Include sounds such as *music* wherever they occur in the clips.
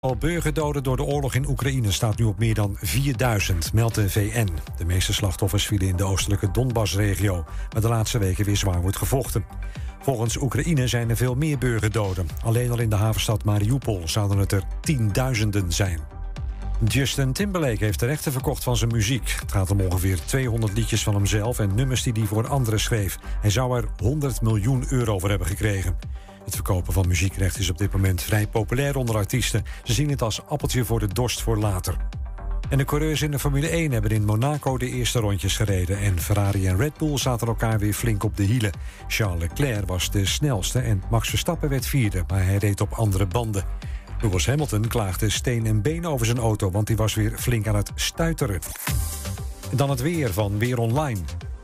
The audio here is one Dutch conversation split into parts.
Al burgerdoden door de oorlog in Oekraïne staat nu op meer dan 4000, meldt de VN. De meeste slachtoffers vielen in de oostelijke Donbass-regio, waar de laatste weken weer zwaar wordt gevochten. Volgens Oekraïne zijn er veel meer burgerdoden. Alleen al in de havenstad Mariupol zouden het er tienduizenden zijn. Justin Timberlake heeft de rechten verkocht van zijn muziek. Het gaat om ongeveer 200 liedjes van hemzelf en nummers die hij voor anderen schreef. Hij zou er 100 miljoen euro voor hebben gekregen. Het verkopen van muziekrecht is op dit moment vrij populair onder artiesten. Ze zien het als appeltje voor de dorst voor later. En de coureurs in de Formule 1 hebben in Monaco de eerste rondjes gereden. En Ferrari en Red Bull zaten elkaar weer flink op de hielen. Charles Leclerc was de snelste en Max Verstappen werd vierde, maar hij reed op andere banden. Lewis Hamilton klaagde steen en been over zijn auto, want hij was weer flink aan het stuiteren. En dan het weer van Weer Online.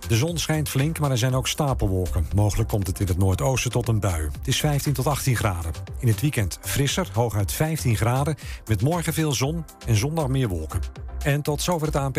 De zon schijnt flink, maar er zijn ook stapelwolken. Mogelijk komt het in het noordoosten tot een bui. Het is 15 tot 18 graden. In het weekend frisser, hooguit 15 graden... met morgen veel zon en zondag meer wolken. En tot zover het ANP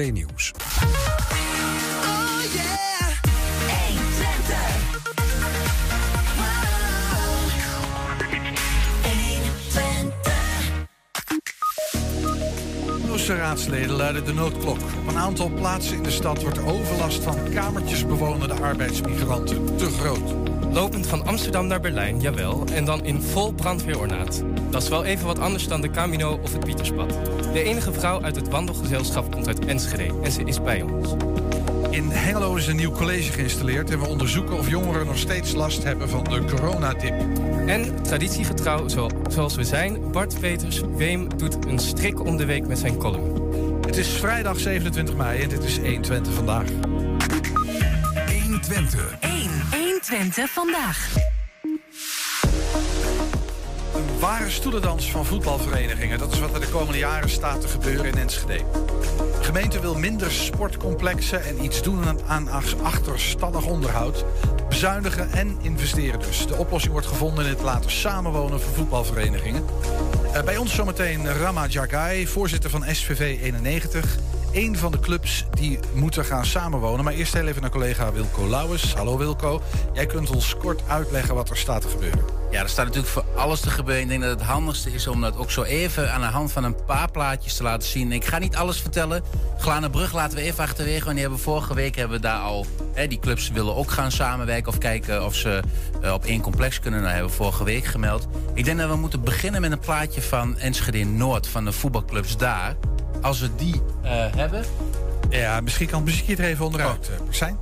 Nieuws. raadsleden luiden de noodklok. Op een aantal plaatsen in de stad wordt de overlast van kamertjesbewonende arbeidsmigranten te groot. Lopend van Amsterdam naar Berlijn, jawel, en dan in vol brandweerornaat. Dat is wel even wat anders dan de Camino of het Pieterspad. De enige vrouw uit het wandelgezelschap komt uit Enschede en ze is bij ons. In Hengelo is een nieuw college geïnstalleerd en we onderzoeken of jongeren nog steeds last hebben van de coronadip. En traditiegetrouw zoals we zijn, Bart Peters Weem doet een strik om de week met zijn column. Het is vrijdag 27 mei en dit is 120 vandaag. 120. 1. 120 vandaag. Ware stoelendans van voetbalverenigingen. Dat is wat er de komende jaren staat te gebeuren in Enschede. De gemeente wil minder sportcomplexen en iets doen aan achterstallig onderhoud. Bezuinigen en investeren dus. De oplossing wordt gevonden in het laten samenwonen van voetbalverenigingen. Uh, bij ons zometeen Rama Jagai, voorzitter van SVV 91 een van de clubs die moeten gaan samenwonen. Maar eerst heel even naar collega Wilco Lauwers. Hallo Wilco. Jij kunt ons kort uitleggen wat er staat te gebeuren. Ja, er staat natuurlijk voor alles te gebeuren. Ik denk dat het handigste is om dat ook zo even aan de hand van een paar plaatjes te laten zien. Ik ga niet alles vertellen. Glanenbrug laten we even achterwege. Want die hebben vorige week hebben we daar al. Hè, die clubs willen ook gaan samenwerken of kijken of ze uh, op één complex kunnen. Dat hebben we vorige week gemeld. Ik denk dat we moeten beginnen met een plaatje van Enschede Noord, van de voetbalclubs daar als we die uh, hebben. Ja, misschien kan het muziekje er even onderuit oh. zijn.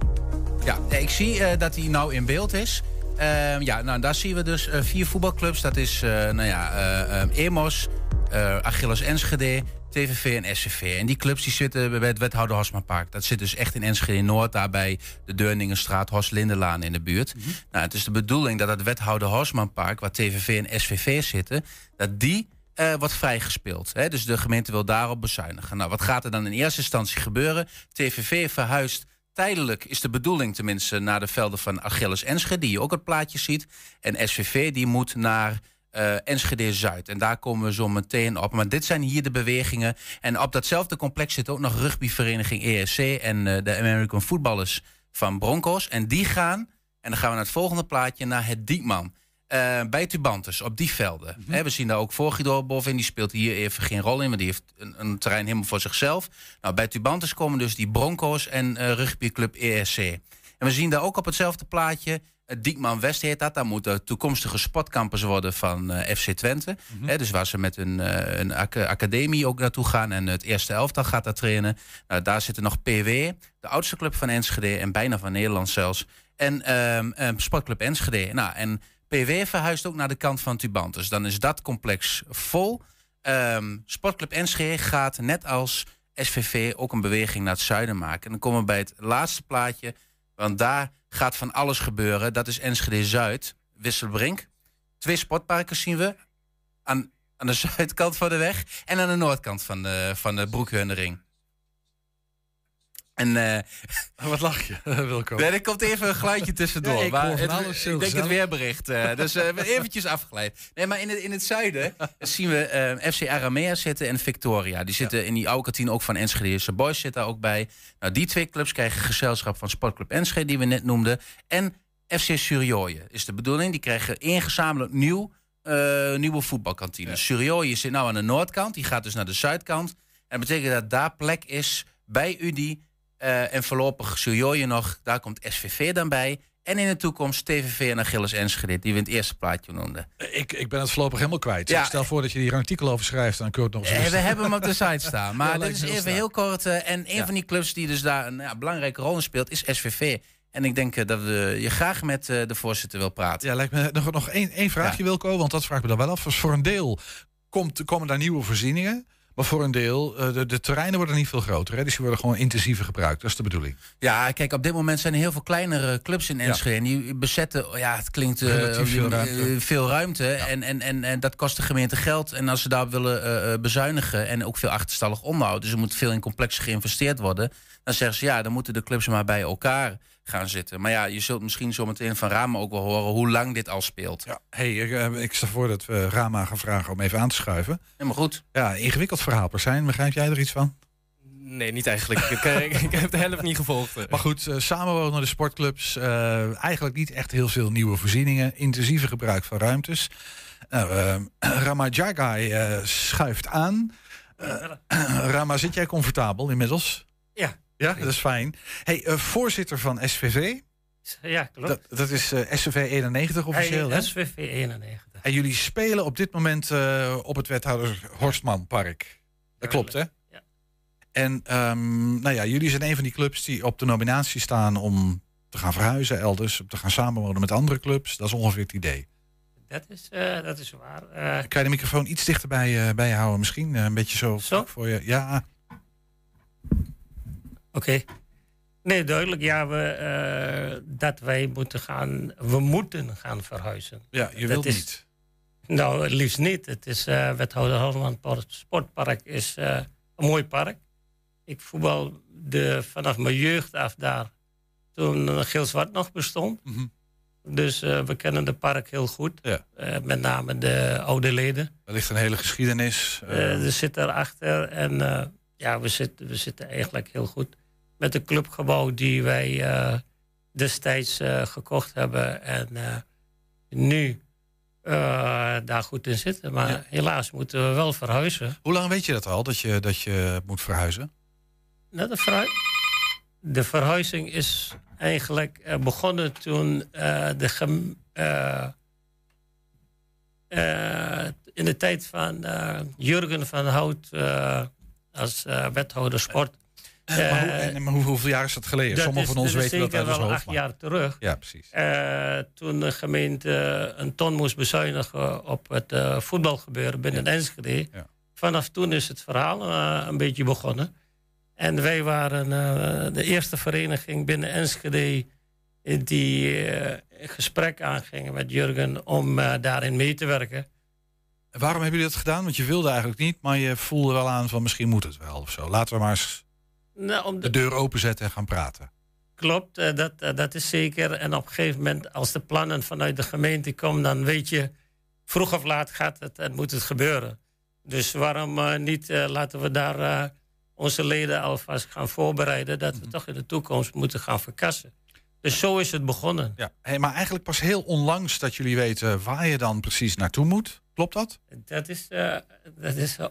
Ja, ik zie uh, dat hij nou in beeld is. Uh, ja, nou, daar zien we dus vier voetbalclubs. Dat is, nou ja, EMOS, Achilles Enschede, TVV en SCV. En die clubs die zitten bij het wethouder Hosmanpark. Dat zit dus echt in Enschede Noord, daarbij de Deurningenstraat, Horst Lindenlaan in de buurt. Mm -hmm. Nou, het is de bedoeling dat het wethouder Hosmanpark, waar TVV en SVV zitten, dat die uh, wordt vrijgespeeld. Hè? Dus de gemeente wil daarop bezuinigen. Nou, wat gaat er dan in eerste instantie gebeuren? TVV verhuist tijdelijk, is de bedoeling tenminste, naar de velden van Achilles Enschede, die je ook het plaatje ziet. En SVV die moet naar uh, Enschede Zuid. En daar komen we zo meteen op. Maar dit zijn hier de bewegingen. En op datzelfde complex zit ook nog rugbyvereniging ESC en uh, de American Footballers van Broncos. En die gaan, en dan gaan we naar het volgende plaatje, naar het Diekman. Uh, bij Tubantes, op die velden. Mm -hmm. we zien daar ook Vorgidor bovenin. Die speelt hier even geen rol in, want die heeft een, een terrein helemaal voor zichzelf. Nou, bij Tubantes komen dus die Broncos en uh, rugbyclub ESC. En we zien daar ook op hetzelfde plaatje... Het Diekman West heet dat. Daar moeten toekomstige sportcampus worden van FC Twente. Mm -hmm. dus waar ze met een, uh, een ac academie ook naartoe gaan. En het eerste elftal gaat daar trainen. Nou, daar zitten nog PW, de oudste club van Enschede. En bijna van Nederland zelfs. En um, Sportclub Enschede. Nou, en PW verhuist ook naar de kant van Tubantus. Dan is dat complex vol. Um, Sportclub Enschede gaat net als SVV ook een beweging naar het zuiden maken. En dan komen we bij het laatste plaatje. Want daar gaat van alles gebeuren. Dat is Enschede Zuid, Wisselbrink. Twee sportparken zien we. Aan, aan de *laughs* zuidkant van de weg. En aan de noordkant van de, van de Broekhundering. En, uh, *laughs* Wat lach je, *laughs* Wilco? Nee, er komt even een geluidje tussendoor. Ja, ik, maar het, alles ik denk het weerbericht. Uh, dus uh, eventjes afgeleid. Nee, maar in het, in het zuiden *laughs* zien we uh, FC Aramea zitten en Victoria. Die zitten ja. in die oude kantine ook van Enschede. Boys zit daar ook bij. Nou, die twee clubs krijgen gezelschap van Sportclub Enschede, die we net noemden. En FC Surioje is de bedoeling. Die krijgen één gezamenlijk nieuw eh, nieuwe voetbalkantine. Ja. Surioje zit nou aan de noordkant, die gaat dus naar de zuidkant. En dat betekent dat daar plek is bij UDI. Eh, en voorlopig Surioje nog, daar komt SVV dan bij. En in de toekomst TVV en Achilles Enschede, die we in het eerste plaatje noemden. Ik, ik ben het voorlopig helemaal kwijt. Ja. Stel voor dat je hier een artikel over schrijft. Dan kun je het nog eens Eh, we hebben hem op de *laughs* site staan. Maar Ja, dit is heel even heel kort. eh, en een Ja. van die clubs die dus daar een ja, belangrijke rol in speelt, is SVV. En ik denk dat we je graag met de voorzitter wil praten. Ja, lijkt me nog, nog één, één vraagje, Wilco. Want dat vraag ik me dan wel af. Dus voor een deel komt, komen daar nieuwe voorzieningen. Maar voor een deel, eh, de, de terreinen worden niet veel groter. Hè? Dus die worden gewoon intensiever gebruikt. Dat is de bedoeling. Ja, kijk, op dit moment zijn er heel veel kleinere clubs in Enschede. En die bezetten, ja, het klinkt eh, veel eh, ruimte. veel ruimte. En, en, en, en dat kost de gemeente geld. En als ze daar willen bezuinigen en ook veel achterstallig onderhoud... dus er moet veel in complexen geïnvesteerd worden... dan zeggen ze, ja, dan moeten de clubs maar bij elkaar gaan zitten. Maar ja, je zult misschien zometeen van Ramen ook wel horen... hoe lang dit al speelt. Ja. Hey, ik, eh, ik stel voor dat we Rama gaan vragen om even aan te schuiven. Helemaal goed. Ja, ingewikkeld verhaal per zijn. Begrijp jij er iets van? Nee, niet eigenlijk. Ik, eh, ik, heb de helft niet gevolgd. Maar goed, eh, samenwonen de sportclubs. eh, eigenlijk niet echt heel veel nieuwe voorzieningen. Intensiever gebruik van ruimtes. Nou, eh, *clears throat* Rama Jagai eh, schuift aan. Eh, *clears throat* Rama, zit jij comfortabel inmiddels? Ja. Ja, dat is fijn. Hey, eh, voorzitter van SVV. Ja, klopt. Dat, dat is eh, SVV 91 officieel, hè? SVV 91. En jullie spelen op dit moment eh, op het wethouder Horstman Park. Dat klopt, hè? Ja. En ehm, nou ja, jullie zijn een van die clubs die op de nominatie staan om te gaan verhuizen elders, om te gaan samenwonen met andere clubs. Dat is ongeveer het idee. Dat is, eh, dat is waar. Kan je de microfoon iets dichter bij, houden misschien? Een beetje zo, Zo? voor je. Ja, Oké. Nee, duidelijk. Ja, we, eh, dat wij moeten gaan... We moeten gaan verhuizen. ja je wilt is- niet. Nou, het liefst niet. Het is uh, wethouder Holland Sportpark is eh, een mooi park. Ik voetbal de, vanaf mijn jeugd af daar. Toen uh, Geel-Zwart nog bestond. Mhm. Dus uh, we kennen de park heel goed. Ja. Uh, met name de oude leden. Er ligt een hele geschiedenis. Uh, er zit erachter. En ja, we zitten, we zitten eigenlijk heel goed. Met het clubgebouw die wij uh, destijds gekocht hebben. En nu daar goed in zitten. Maar ja. helaas moeten we wel verhuizen. Hoe lang weet je dat al, dat je, dat je moet verhuizen? Nou, de, verhu de verhuizing is eigenlijk begonnen toen de gem uh, in de tijd van uh, Jurgen van Hout uh, als wethouder sport. Maar, hoe, en, maar hoe, hoeveel jaar is dat geleden? Dat Sommigen is, van ons weten dat uit ons hoofd. acht jaar terug. Ja, precies. toen de gemeente een ton moest bezuinigen op het voetbalgebeuren binnen ja. Enschede. Ja. Vanaf toen is het verhaal een beetje begonnen. En wij waren de eerste vereniging binnen Enschede die gesprek aangingen met Jurgen om daarin mee te werken. En waarom hebben jullie dat gedaan? Want je wilde eigenlijk niet, maar je voelde wel aan van misschien moet het wel of zo. Laten we maar eens nou, om de... de deur openzetten en gaan praten. Klopt, uh, dat, dat is zeker. En op een gegeven moment, als de plannen vanuit de gemeente komen, dan weet je, vroeg of laat gaat het en moet het gebeuren. Dus waarom niet laten we daar onze leden alvast gaan voorbereiden dat we toch in de toekomst moeten gaan verkassen. Dus zo is het begonnen. Ja, hey, maar eigenlijk pas heel onlangs dat jullie weten waar je dan precies naartoe moet. Klopt dat? Dat is, uh, dat is uh,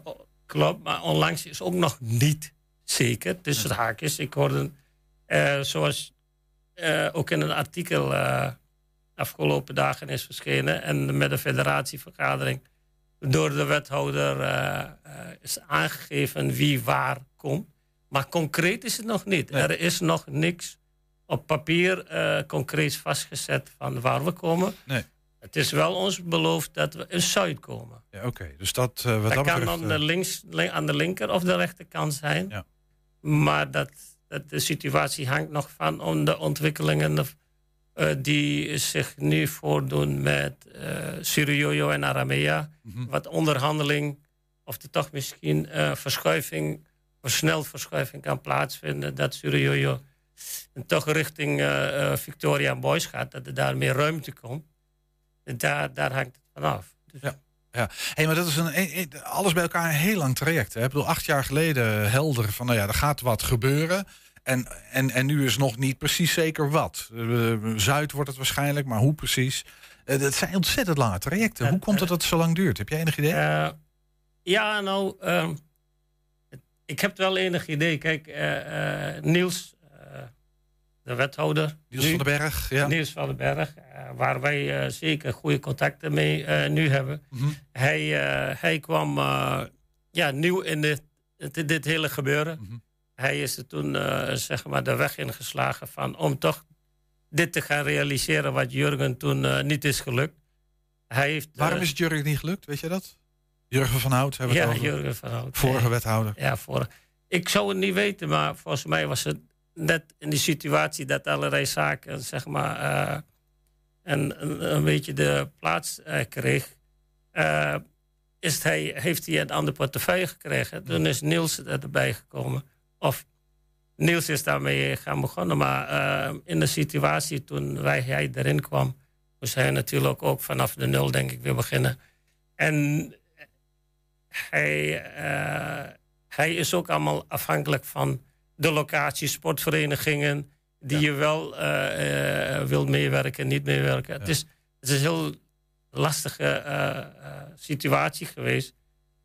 klopt, maar onlangs is ook nog niet zeker. Dus het haakjes. Ik hoorde, uh, zoals ook in een artikel afgelopen dagen is verschenen en met de federatievergadering door de wethouder is aangegeven wie waar komt. Maar concreet is het nog niet. Nee. Er is nog niks op papier uh, concreet vastgezet van waar we komen. Nee. Het is wel ons beloofd dat we in Zuid komen. Ja, Oké, okay. dus dat, uh, wat dat, dat kan betreft, dan de links, aan de linker of de rechterkant zijn. Ja. Maar dat, dat, de situatie hangt nog van om de ontwikkelingen uh, die zich nu voordoen met Surioyo en Aramea. Mhm. Mm -hmm. Wat onderhandeling of er toch misschien verschuiving, versneld verschuiving kan plaatsvinden. Dat Surioyo en toch richting uh, uh, Victoria Boys gaat, dat er daar meer ruimte komt. En daar, daar hangt het vanaf. Dus ja. Ja, hey, maar dat is een, alles bij elkaar een heel lang traject. Hè? Ik bedoel, acht jaar geleden helder van, nou ja, er gaat wat gebeuren. En, en, en nu is nog niet precies zeker wat. Uh, Zuid wordt het waarschijnlijk, maar hoe precies? Eh, Dat zijn ontzettend lange trajecten. Hoe komt het dat het zo lang duurt? Heb jij enig idee? Eh, ja, nou, ehm, ik heb wel enig idee. Kijk, eh, eh, Niels, eh, de wethouder. Niels nu- van den Berg, ja. Niels van den Berg, eh, waar wij eh, zeker goede contacten mee eh, nu hebben. Mhm. Hij, hij kwam ja, nieuw in dit, dit, dit hele gebeuren. Mhm. Hij is er toen zeg maar de weg ingeslagen van om toch dit te gaan realiseren wat Jurgen toen niet is gelukt. Hij heeft, Waarom is het Jurgen niet gelukt? Weet je dat? Jurgen van Hout hebben we ja, het over. Jurgen van Hout. Vorige Ja. wethouder. Ja, voor. Ik zou het niet weten, maar volgens mij was het net in die situatie dat allerlei zaken, zeg maar, eh, een, een, een beetje de plaats eh, kreeg. eh, is hij, heeft hij een ander portefeuille gekregen. Toen is Niels erbij gekomen. Of Niels is daarmee gaan begonnen. Maar in de situatie toen wij, hij erin kwam, moest hij natuurlijk ook vanaf de nul, denk ik, weer beginnen. En hij, hij is ook allemaal afhankelijk van de locatie, sportverenigingen, die je wel eh, eh, wil meewerken, niet meewerken. Het, is, het is een heel lastige eh, situatie geweest.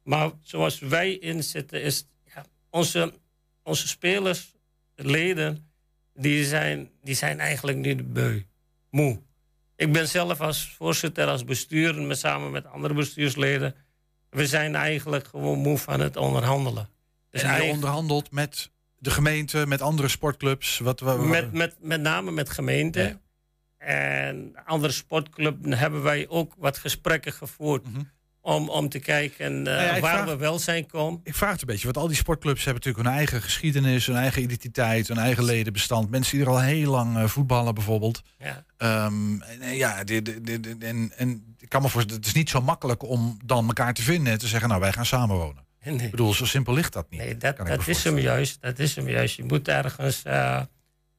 Maar zoals wij inzitten, is ja, onze, onze spelers, leden, die zijn, die zijn eigenlijk nu de beu, moe. Ik ben zelf als voorzitter, als bestuur, met, samen met andere bestuursleden, we zijn eigenlijk gewoon moe van het onderhandelen. Dus en je onderhandelt met de gemeente, met andere sportclubs. Wat, wat, met, met, met name met gemeenten. Ja. En andere sportclubs hebben wij ook wat gesprekken gevoerd. om, om te kijken Mhm. ja, ik waar vraag- we wel zijn komen. Ik vraag het een beetje, want al die sportclubs hebben natuurlijk hun eigen geschiedenis, hun eigen identiteit, hun eigen ledenbestand. Mensen die er al heel lang eh, voetballen bijvoorbeeld. Ja. Ehm, en, eh, ja, dit- dit- dit- dit- en, en ik kan me voorstellen, het is niet zo makkelijk om dan elkaar te vinden en te zeggen, nou wij gaan samenwonen. Nee. Ik bedoel, zo simpel ligt dat niet. Nee, dat, dat is hem juist. Dat is hem juist. Je moet ergens eh,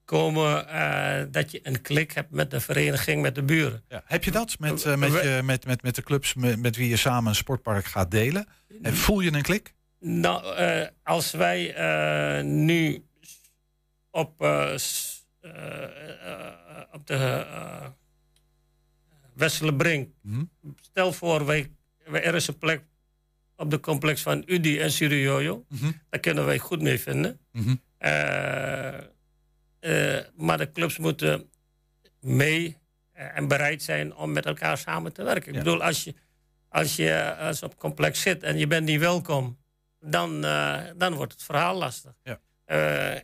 komen eh, dat je een klik hebt met de vereniging, met de buren. Ja. Heb je dat met, eh, met, je, met, met, met de clubs met, met wie je samen een sportpark gaat delen? En voel je een klik? Nou, als wij nu op, op de Wesselenbrink, Mhm. stel voor, wij, er is een plek op de complex van Udi en Surioyo. Mhm. Daar kunnen wij goed mee vinden. Mhm. Eh, eh, maar de clubs moeten mee eh, en bereid zijn om met elkaar samen te werken. Ja. Ik bedoel, als je, als je als op complex zit en je bent niet welkom, dan, dan wordt het verhaal lastig. Ja.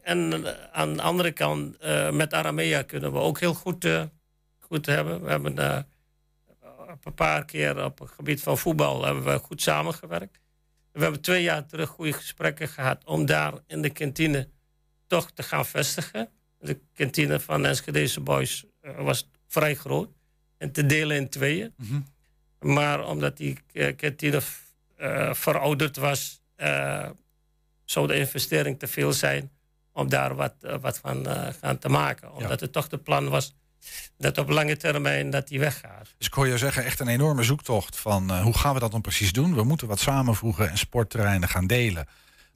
En aan de andere kant, met Aramea kunnen we ook heel goed, goed hebben. We hebben een paar keer op het gebied van voetbal hebben we goed samengewerkt. We hebben twee jaar terug goede gesprekken gehad om daar in de kantine toch te gaan vestigen. De kantine van Enschedeze Boys eh, was vrij groot en te delen in tweeën. Mhm. Maar omdat die eh, kantine eh, verouderd was, zou de investering te veel zijn om daar wat, wat van gaan te maken. Omdat het toch de plan was dat op lange termijn dat die weggaat. Dus ik hoor je zeggen, echt een enorme zoektocht van eh, hoe gaan we dat dan precies doen? We moeten wat samenvoegen en sportterreinen gaan delen.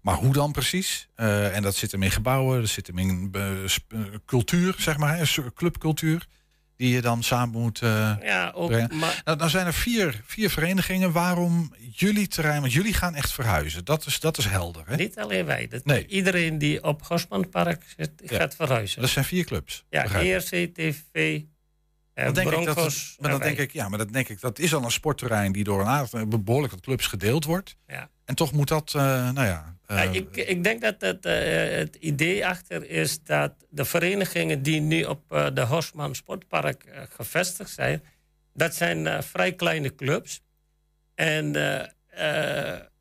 Maar hoe dan precies? Eh, en dat zit hem in gebouwen, dat zit hem in eh, cultuur, zeg maar, clubcultuur. Die je dan samen moet eh, Ja, ook, brengen. maar Nou, dan zijn er vier, vier verenigingen. Waarom jullie terrein? Want jullie gaan echt verhuizen. Dat is, dat is helder. Hè? niet alleen wij. Dat Nee. Iedereen die op Gosmanpark zit, Ja. gaat verhuizen. Dat zijn vier clubs. Ja, begrijp ik. ERC, TV, eh, Dan denk ik dat, Broncos. maar dan en denk ik, ja, maar dat denk ik, dat is al een sportterrein die door een aantal behoorlijk wat clubs gedeeld wordt. Ja. En toch moet dat, eh, nou ja. Eh, Ja, ik, ik denk dat het, eh, het idee achter is dat de verenigingen die nu op eh, de Horsman Sportpark eh, gevestigd zijn, dat zijn vrij kleine clubs. En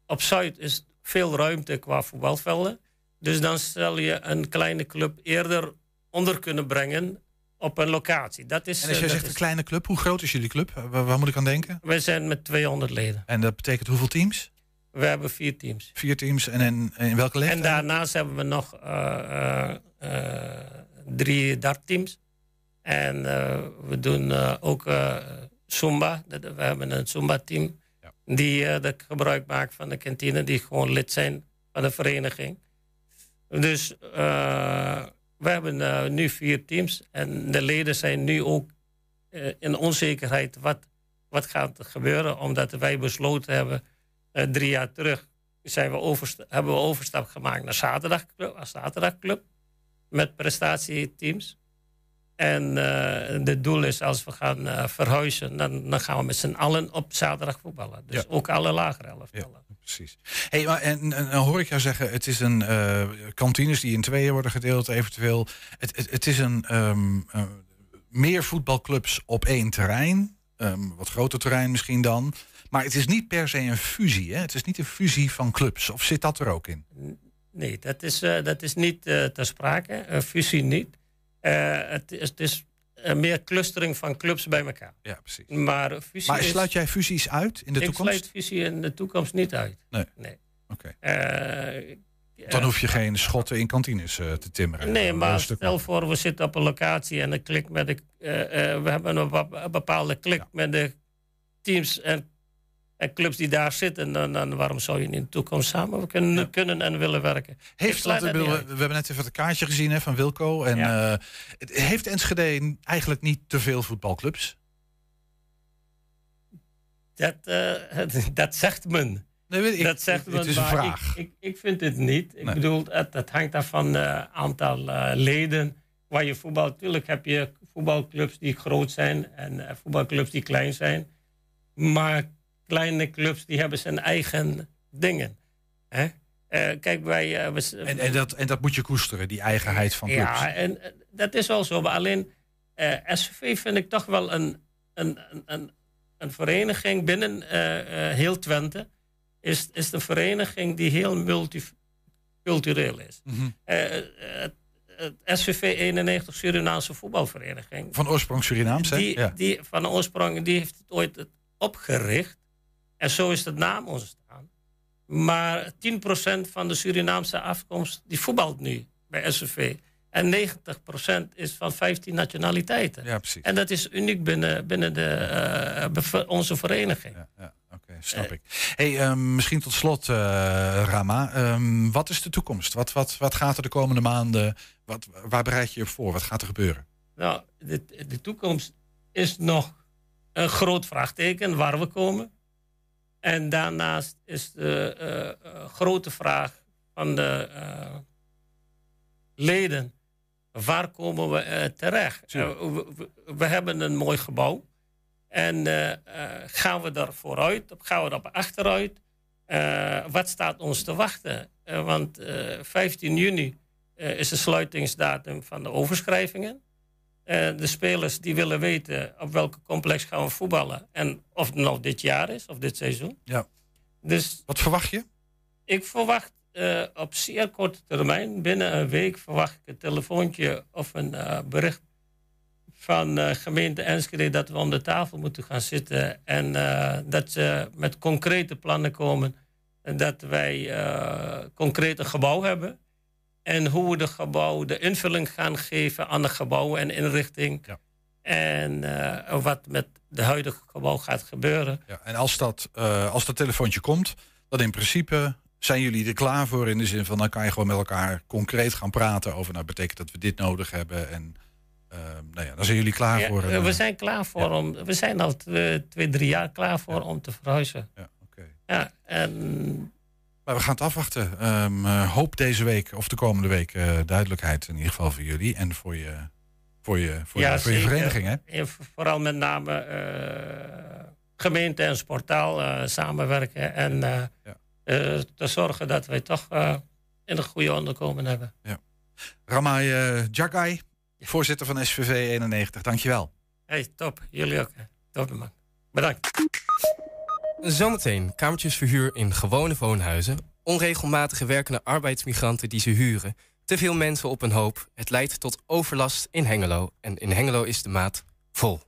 op Zuid is veel ruimte qua voetbalvelden. Dus dan zal je een kleine club eerder onder kunnen brengen op een locatie. Dat is, en als jij dat zegt is- een kleine club, hoe groot is jullie club? Waar, waar moet ik aan denken? wij zijn met 200 leden. En dat betekent hoeveel teams? We hebben vier teams. Vier teams. En in, in welke En leeftijd? daarnaast hebben we nog eh, eh, eh, drie dartteams. En we doen ook Zumba. We hebben een Zumba-team Ja. die dat gebruik maakt van de kantine, die gewoon lid zijn van de vereniging. Dus we hebben nu vier teams en de leden zijn nu ook in onzekerheid wat, wat gaat er gebeuren. Omdat wij besloten hebben, drie jaar terug zijn we oversta- hebben we overstap gemaakt naar zaterdagclub, als zaterdagclub. Met prestatieteams. En uh, het doel is als we gaan uh, verhuizen, dan, dan, gaan we met z'n allen op zaterdag voetballen. Dus Ja. ook alle lagere elftallen. Precies. Hey, maar en, en, en hoor ik jou zeggen, het is een eh, kantines die in tweeën worden gedeeld, eventueel. Het, het, het is een ehm, eh, meer voetbalclubs op één terrein, ehm, wat groter terrein misschien dan. Maar het is niet per se een fusie, hè? Het is niet een fusie van clubs. Of zit dat er ook in? Nee, dat is, eh, dat is niet eh, ter sprake. Een fusie niet. Eh, het is, het is meer clustering van clubs bij elkaar. Ja, precies. Maar fusie Maar is- sluit jij fusies uit in de ik toekomst? sluit fusie in de toekomst niet uit. Nee. Nee. Oké. Dan hoef je geen schotten in kantines te timmeren. Nee, maar stel voor, we zitten op een locatie en een klik met de, we hebben een bepaalde klik met de teams en, en clubs die daar zitten. Dan, dan waarom zou je niet in de toekomst samen kunnen, kunnen en willen werken? Heeft, dat we, hebben net even het kaartje gezien hè, van Wilco. En, Ja. eh, het- heeft Enschede eigenlijk niet te veel voetbalclubs? Dat, eh, *laughs* dat zegt men. Nee, weet ik. dat zegt Het men, is een maar vraag. Ik, ik, ik vind het niet. Ik Nee. bedoel, het, het hangt af van het aantal leden waar je voetbal. Natuurlijk heb je voetbalclubs die groot zijn en voetbalclubs die klein zijn. Maar kleine clubs die hebben zijn eigen dingen. Hè? Eh, kijk, wij... we, En, en, dat, en dat moet je koesteren, die eigenheid van clubs. ja, en eh, dat is wel zo. Maar alleen SVV vind ik toch wel een, een, een, een, vereniging binnen heel Twente. Is, is een vereniging die heel multicultureel is. Mhm. Het, SVV 91 Surinaamse voetbalvereniging. Van oorsprong Surinaams, hè? Die, Ja. die van oorsprong die heeft het ooit opgericht. En zo is het naam ontstaan. Maar 10% van de Surinaamse afkomst die voetbalt nu bij SVV. En 90% is van 15 nationaliteiten. Ja, precies. En dat is uniek binnen, binnen de, eh, onze vereniging. Ja, ja, oké, snap ik. Hey, ehm, misschien tot slot, eh, Rama. ehm, wat is de toekomst? Wat, wat, wat gaat er de komende maanden? Wat, waar bereid je je voor? Wat gaat er gebeuren? Nou, de, de toekomst is nog een groot vraagteken waar we komen. En daarnaast is de eh, eh, grote vraag van de eh, leden: waar komen we terecht? We, hebben een mooi gebouw. En gaan we daar vooruit of gaan we daar achteruit? Wat staat ons te wachten? Want eh, 15 juni is de sluitingsdatum van de overschrijvingen. Eh, de spelers die willen weten op welke complex gaan we voetballen. En of het nou dit jaar is of dit seizoen. Ja. Dus Wat verwacht je? ik verwacht eh, op zeer korte termijn, binnen een week, verwacht ik een telefoontje of een eh, bericht van eh, gemeente Enschede dat we om de tafel moeten gaan zitten en dat ze met concrete plannen komen en dat wij concreet een gebouw hebben en hoe we de gebouw de invulling gaan geven aan de gebouwen en inrichting Ja. en eh, wat met de huidige gebouw gaat gebeuren. Ja, en als dat, eh, als dat telefoontje komt, dan in principe zijn jullie er klaar voor in de zin van dan kan je gewoon met elkaar concreet gaan praten over nou betekent dat we dit nodig hebben en eh, nou ja, dan zijn jullie klaar Ja, voor. we zijn klaar voor om. We zijn al twee, twee drie jaar klaar voor om te verhuizen. Ja, oké. Ja, en Maar we gaan het afwachten. Eh, hoop deze week of de komende week eh, duidelijkheid in ieder geval voor jullie en voor je, voor je, voor Ja, je, voor je vereniging. Hè? vooral met name eh, gemeente en sportaal samenwerken. En Ja. te zorgen dat wij toch in een goede onderkomen hebben. Ramai eh, Jagai, voorzitter van SVV 91, dankjewel. Hey, top. Jullie ook. Top, man. Bedankt. Zometeen kamertjesverhuur in gewone woonhuizen. Onregelmatige werkende arbeidsmigranten die ze huren. Te veel mensen op een hoop. Het leidt tot overlast in Hengelo. En in Hengelo is de maat vol.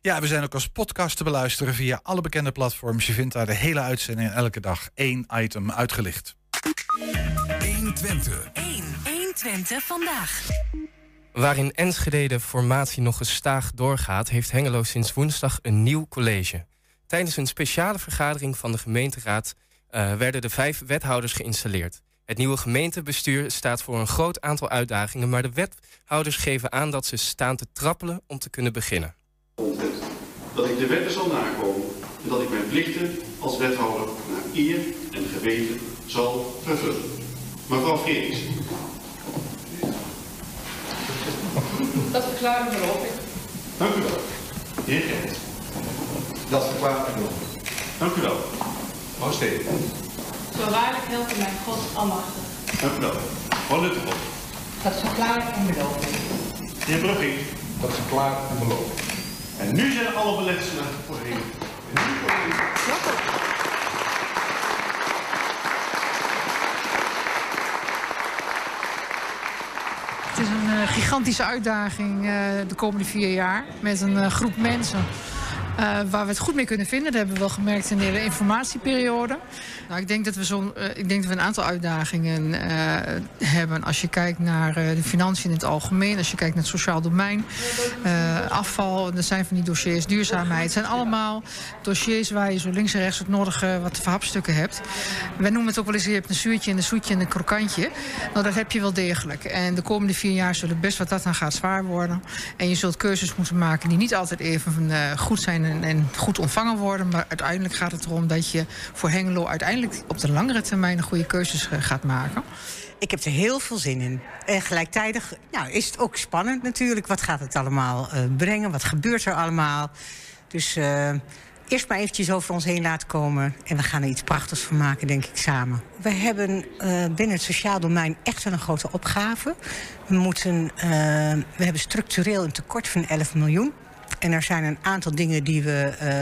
Ja, we zijn ook als podcast te beluisteren via alle bekende platforms. Je vindt daar de hele uitzending en elke dag één item uitgelicht. 1 120 vandaag. Waarin Enschede de formatie nog gestaag doorgaat, heeft Hengelo sinds woensdag een nieuw college. Tijdens een speciale vergadering van de gemeenteraad eh, werden de vijf wethouders geïnstalleerd. Het nieuwe gemeentebestuur staat voor een groot aantal uitdagingen, maar de wethouders geven aan dat ze staan te trappelen om te kunnen beginnen. Dat ik de wetten zal nakomen en dat ik mijn plichten als wethouder naar eer en geweten zal vervullen. Mevrouw Fredis. Dat beloof ik. Dank u wel. Heer Gerrit. Dat ik beloof Dank u wel. Mevrouw Steen. Zo waarlijk helpen mijn God almachtig. Dank u wel. Mevrouw Lutterbot. Dat verklaar ik en beloof ik. De heer Brugging. Dat verklaar ik beloof En nu zijn alle beletselen. En voorheen. Het is een eh, gigantische uitdaging eh, de komende vier jaar met een eh, groep mensen. Eh, waar we het goed mee kunnen vinden. Dat hebben we wel gemerkt in de hele informatieperiode. Nou, ik, denk dat we zo, ik denk dat we een aantal uitdagingen eh, hebben. Als je kijkt naar eh, de financiën in het algemeen. Als je kijkt naar het sociaal domein. eh, afval, er zijn van die dossiers. Duurzaamheid. Het zijn allemaal dossiers waar je zo links en rechts het nodige wat verhapstukken hebt. Wij noemen het ook wel eens, je hebt een zuurtje, een zoetje en een krokantje. Nou, dat heb je wel degelijk. En de komende vier jaar zullen best wat dat aan gaat zwaar worden. En je zult keuzes moeten maken die niet altijd even eh, goed zijn en, en goed ontvangen worden. Maar uiteindelijk gaat het erom dat je voor Hengelo uiteindelijk op de langere termijn goede keuzes eh, gaat maken. Ik heb er heel veel zin in. En gelijktijdig nou, is het ook spannend natuurlijk. Wat gaat het allemaal eh, brengen? Wat gebeurt er allemaal? Dus eh, eerst maar eventjes over ons heen laten komen. En we gaan er iets prachtigs van maken, denk ik, samen. We hebben binnen het sociaal domein echt wel een grote opgave. We, moeten, we hebben structureel een tekort van 11 miljoen. En er zijn een aantal dingen die we eh,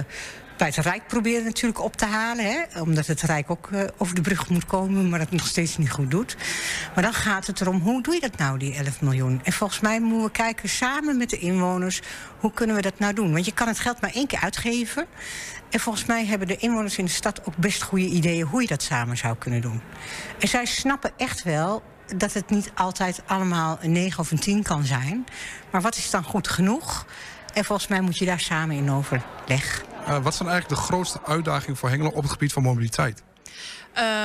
bij het Rijk proberen natuurlijk op te halen. Hè? Omdat het Rijk ook eh, over de brug moet komen, maar dat nog steeds niet goed doet. Maar dan gaat het erom, hoe doe je dat nou, die 11 miljoen? En volgens mij moeten we kijken samen met de inwoners... hoe kunnen we dat nou doen? Want je kan het geld maar één keer uitgeven. En volgens mij hebben de inwoners in de stad ook best goede ideeën... hoe je dat samen zou kunnen doen. En zij snappen echt wel dat het niet altijd allemaal een 9 of een 10 kan zijn. Maar wat is dan goed genoeg? En volgens mij moet je daar samen in overleg. Uh, wat zijn eigenlijk de grootste uitdagingen voor Hengelo op het gebied van mobiliteit?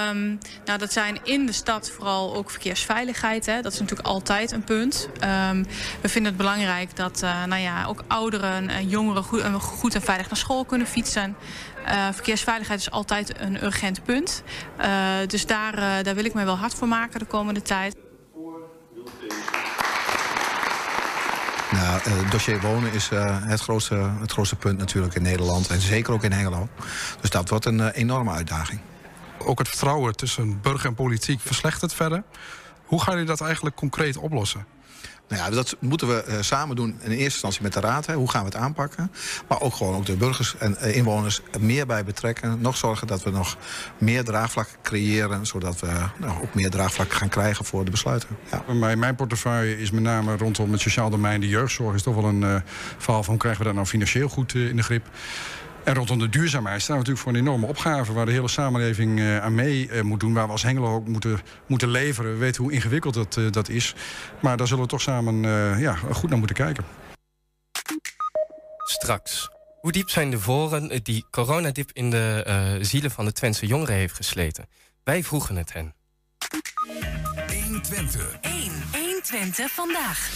Um, nou, dat zijn in de stad vooral ook verkeersveiligheid. Hè. Dat is natuurlijk altijd een punt. Um, we vinden het belangrijk dat uh, nou ja, ook ouderen en jongeren goed, goed, en veilig naar school kunnen fietsen. Uh, verkeersveiligheid is altijd een urgent punt. dus daar, daar wil ik mij wel hard voor maken de komende tijd. Nou, het dossier wonen is uh, het, grootste, het grootste punt natuurlijk in Nederland. En zeker ook in Hengelo. Dus dat wordt een uh, enorme uitdaging. Ook het vertrouwen tussen burger en politiek verslechtert verder. Hoe gaan jullie dat eigenlijk concreet oplossen? Nou ja, dat moeten we uh, samen doen in eerste instantie met de Raad. Hè. Hoe gaan we het aanpakken? Maar ook gewoon ook de burgers en uh, inwoners meer bij betrekken. Nog zorgen dat we nog meer draagvlak creëren. Zodat we nou, ook meer draagvlak gaan krijgen voor de besluiten. Ja. Mijn, portefeuille is met name rondom het sociaal domein. De jeugdzorg is toch wel een verhaal van krijgen we dat nou financieel goed in de grip. En rondom de duurzaamheid staan we natuurlijk voor een enorme opgave... waar de hele samenleving uh, aan mee uh, moet doen. Waar we als Hengelo ook moeten, moeten leveren. We weten hoe ingewikkeld dat, uh, dat is. Maar daar zullen we toch samen ja, goed naar moeten kijken. Straks. Hoe diep zijn de voren die coronadip in de zielen van de Twentse jongeren heeft gesleten? Wij vroegen het hen. 120. 1, 120 vandaag.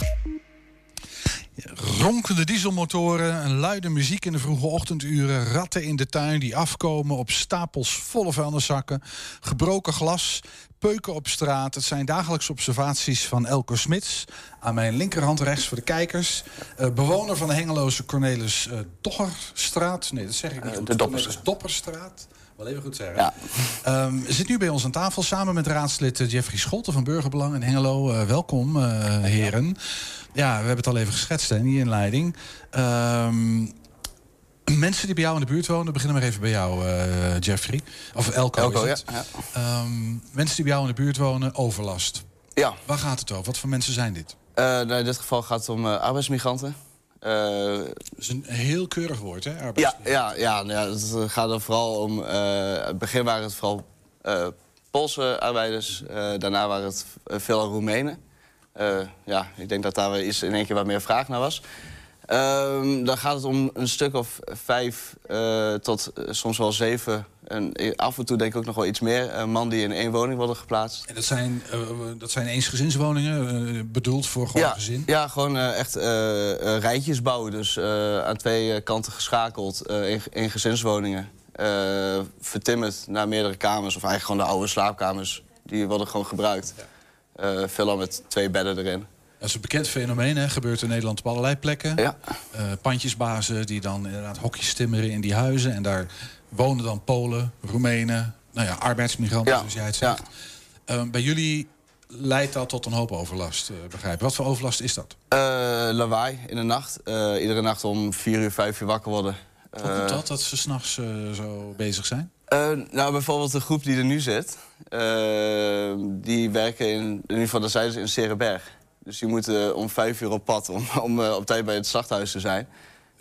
Ronkende dieselmotoren, een luide muziek in de vroege ochtenduren, ratten in de tuin die afkomen op stapels volle vuilniszakken, gebroken glas, peuken op straat. Het zijn dagelijkse observaties van Elke Smits. Aan mijn linkerhand rechts voor de kijkers. Uh, bewoner van de Hengeloze Cornelis uh, Doggerstraat. Nee, dat zeg ik niet uh, goed. De Dopperstraat. Dopperstraat. Wel even goed zeggen. Ja. Um, zit nu bij ons aan tafel samen met raadslid eh, Jeffrey Scholten van Burgerbelang in Hengelo. Uh, welkom, uh, heren. Ja, we hebben het al even geschetst hè, in die inleiding. Um, mensen die bij jou in de buurt wonen, beginnen maar even bij jou, uh, Jeffrey. Of Elko, Elko is het. ja. ja. Um, mensen die bij jou in de buurt wonen, overlast. Ja. Waar gaat het over? Wat voor mensen zijn dit? nou, in dit geval gaat het om arbeidsmigranten. Uh, dat is een heel keurig woord, hè? Ja, ja, ja, ja, het gaat er vooral om. Uh, het begin waren het vooral Poolse arbeiders. daarna waren het veel Roemenen. ja, ik denk dat daar weer iets in één keer wat meer vraag naar was. Um, dan gaat het om een stuk of vijf tot soms wel zeven En af en toe denk ik ook nog wel iets meer. Een man die in één woning worden geplaatst. En dat zijn, eh, dat zijn eensgezinswoningen, eh, bedoeld voor gewoon ja, gezin? Ja, gewoon eh, echt rijtjes bouwen. Dus aan twee kanten geschakeld in, in gezinswoningen. Vertimmerd naar meerdere kamers. Of eigenlijk gewoon de oude slaapkamers. Die worden gewoon gebruikt. Eh veelal met twee bedden erin. Dat is een bekend fenomeen, hè? gebeurt in Nederland op allerlei plekken. Ja. Eh, pandjesbazen die dan inderdaad hokjes timmeren in die huizen. En daar wonen dan Polen, Roemenen, nou ja, arbeidsmigranten, Ja, zoals jij het zegt. Eh, bij jullie leidt dat tot een hoop overlast, eh, begrijp ik. Wat voor overlast is dat? Eh, lawaai in de nacht. Eh, iedere nacht om vier uur, vijf uur wakker worden. Hoe komt dat, dat ze s'nachts zo bezig zijn? Nou, bijvoorbeeld de groep die er nu zit, die werken in, in ieder geval, dat zeiden ze in Serenberg. Dus die moeten om vijf uur op pad om, *laughs* om op tijd bij het slachthuis te zijn.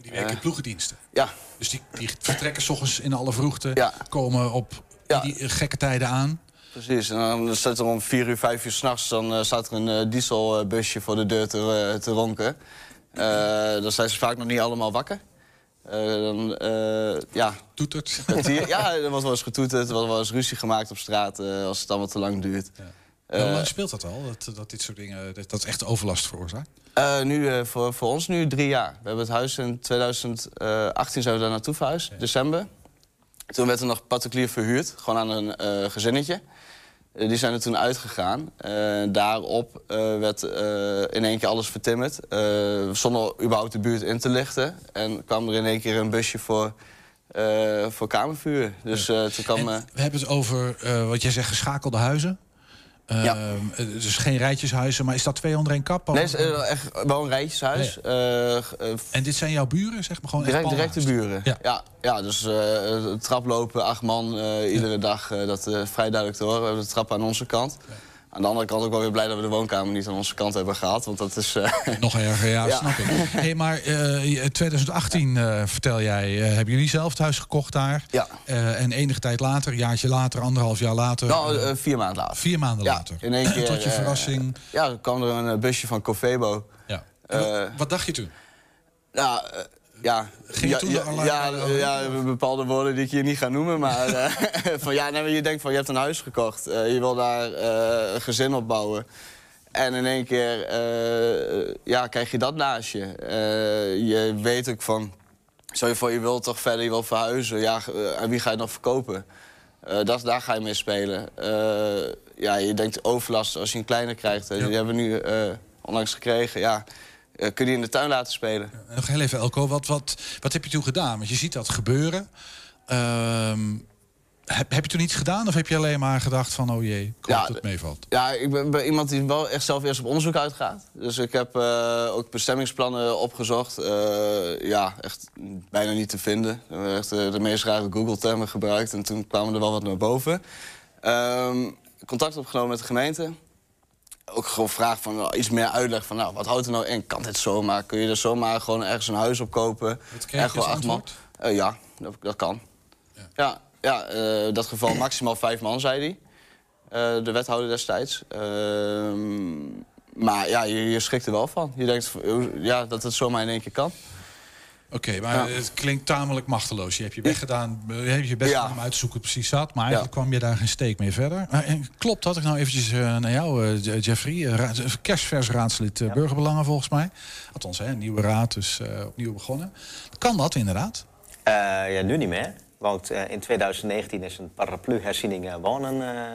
Die werken in ploegendiensten. Ja. Dus die, die vertrekken s ochtends in alle vroegte, komen op die gekke tijden aan. Precies, en dan staat er om vier uur, vijf uur s'nachts... dan eh, staat er een eh, dieselbusje voor de deur te, eh, te ronken. Eh, dan zijn ze vaak nog niet allemaal wakker. Eh, dan, eh, ja. Toetert? Ja, er wordt wel eens getoeterd, er wordt wel eens ruzie gemaakt op straat... eh, als het allemaal te lang duurt. Hoe Eh, lang speelt dat al, dat, dat dit soort dingen, dat, dat echt overlast veroorzaakt? Eh, nu, eh, voor, voor ons nu drie jaar. We hebben het huis in 2018 zijn we daar naartoe verhuisd, december. Toen werd er nog particulier verhuurd, gewoon aan een eh, gezinnetje. Eh, die zijn er toen uitgegaan. Eh, daarop eh, werd eh, in één keer alles vertimmerd. eh, zonder überhaupt de buurt in te lichten. En kwam er in één keer een busje voor, eh, voor kamervuur. Dus eh, toen kwam... eh, We hebben het over, eh, wat jij zegt, geschakelde huizen. Ja. eh, Dus geen rijtjeshuizen, maar is dat twee onder één kap? nee, is eh, echt wel een rijtjeshuis. G- eh, En dit zijn jouw buren, zeg maar gewoon Direct, echt directe buren. Ja. Ja, ja, dus traplopen, acht man iedere dag. eh, dat vrij duidelijk te horen. We hebben de trap aan onze kant. Aan de andere kant ook wel weer blij dat we de woonkamer niet aan onze kant hebben gehad. Want dat is... eh, *laughs* Nog erger, ja, Ja. snap ik. Hey, maar eh, 2018, eh, vertel jij, eh, hebben jullie zelf het huis gekocht daar? Ja. Eh, en enige tijd later, een jaartje later, anderhalf jaar later... nou, eh, eh, vier maanden later. vier maanden Ja, later. In één *clears throat* keer, Tot je eh, verrassing. ja, er kwam er een eh, busje van Covebo. Ja. Eh, Wat dacht je toen? Nou, eh, ja. Ja, ja, bepaalde woorden die ik hier niet ga noemen. Maar *laughs* eh, *laughs* van ja, nee, je denkt van je hebt een huis gekocht. Eh, je wil daar eh, een gezin opbouwen. En in één keer ja, krijg je dat naast je. Je weet ook van. Stel je voor, je wilt toch verder, je wilt verhuizen. Ja, aan wie ga je nog verkopen? Dat, daar ga je mee spelen. Ja, je denkt overlast als je een kleine krijgt. Die hebben we nu onlangs gekregen. Ja, eh, kun je in de tuin laten spelen? Nog heel even, Elko, wat, wat, wat heb je toen gedaan? Want je ziet dat gebeuren. Ehm, heb, heb je toen iets gedaan of heb je alleen maar gedacht van... oh jee, ik Ja, dat het meevalt? Ja, ik ben, ben iemand die wel echt zelf eerst op onderzoek uitgaat. Dus ik heb eh, ook bestemmingsplannen opgezocht. Eh, ja, echt bijna niet te vinden. We hebben echt de meest rare Google-termen gebruikt. En toen kwamen er wel wat naar boven. Ehm, contact opgenomen met de gemeente. Ook gewoon vraag van iets meer uitleg van... nou, wat houdt er nou in? Kan dit zomaar? Kun je er zomaar gewoon ergens een huis op kopen? Wat kreeg je als antwoord? Eh, ja, dat, dat kan. Ja, ja, eh, dat geval maximaal vijf man, zei hij. Eh, de wethouder destijds. Ehm, maar ja, je, je schrikt er wel van. Je denkt ja, dat het zomaar in één keer kan. Oké, maar Ja. het klinkt tamelijk machteloos. Je hebt je best gedaan, je hebt je best Ja. gedaan om uit te zoeken precies zat. Maar eigenlijk kwam je daar geen steek mee verder. En klopt dat? Ik nou eventjes eh, naar jou, eh, Je- Jeffrey. eh, raad- kerstvers raadslid eh, Burgerbelangen volgens mij. Althans, hè, een nieuwe raad, dus eh, opnieuw begonnen. Kan dat inderdaad? Eh, ja, nu niet meer. Want eh, in 2019 is een paraplu-herziening eh, wonen eh,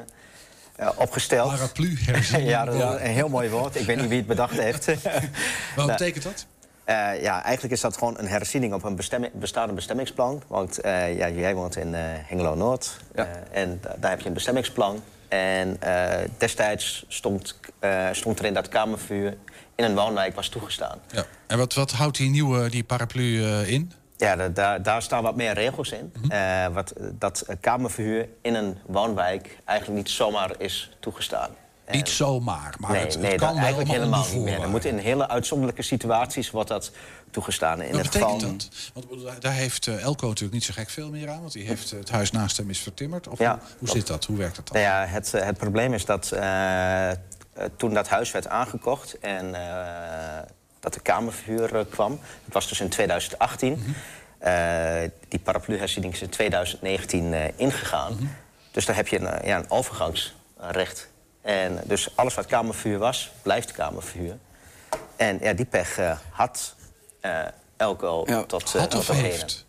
eh, opgesteld. Paraplu-herziening? *laughs* ja, dat is Ja. een heel mooi woord. Ik weet niet wie het bedacht heeft. Wat *laughs* Nou, betekent dat? Eh, ja, eigenlijk is dat gewoon een herziening op een bestemming, bestaande bestemmingsplan. Want eh, ja, jij woont in eh, Hengelo-Noord. en da- daar heb je een bestemmingsplan. En destijds stond, stond erin dat kamervuur in een woonwijk was toegestaan. Ja. En wat, wat houdt die nieuwe die paraplu in? Ja, da- daar, daar staan wat meer regels in. Eh, wat, dat kamerverhuur in een woonwijk eigenlijk niet zomaar is toegestaan. Niet zomaar, maar nee, het, het nee, kan dat eigenlijk helemaal niet meer. Er moet in hele uitzonderlijke situaties wordt dat toegestaan. In Wat het betekent geval, dat? Want daar- heeft eh, Elko natuurlijk niet zo gek veel meer aan. Want die heeft eh, het huis naast hem is vertimmerd. Of Ja, hoe, hoe zit dat? Hoe werkt dat dan? Nou ja, het, eh, het probleem is dat eh, eh, toen dat huis werd aangekocht en eh, dat de kamerverhuur eh, kwam, dat was dus in 2018. Eh, die paraplu-herziening is in 2019 eh, ingegaan. Dus daar heb je een, eh, ja, een overgangsrecht. En dus alles wat kamervuur was, blijft kamervuur. En ja, die pech eh, had eh Elko tot, Had heden. heeft?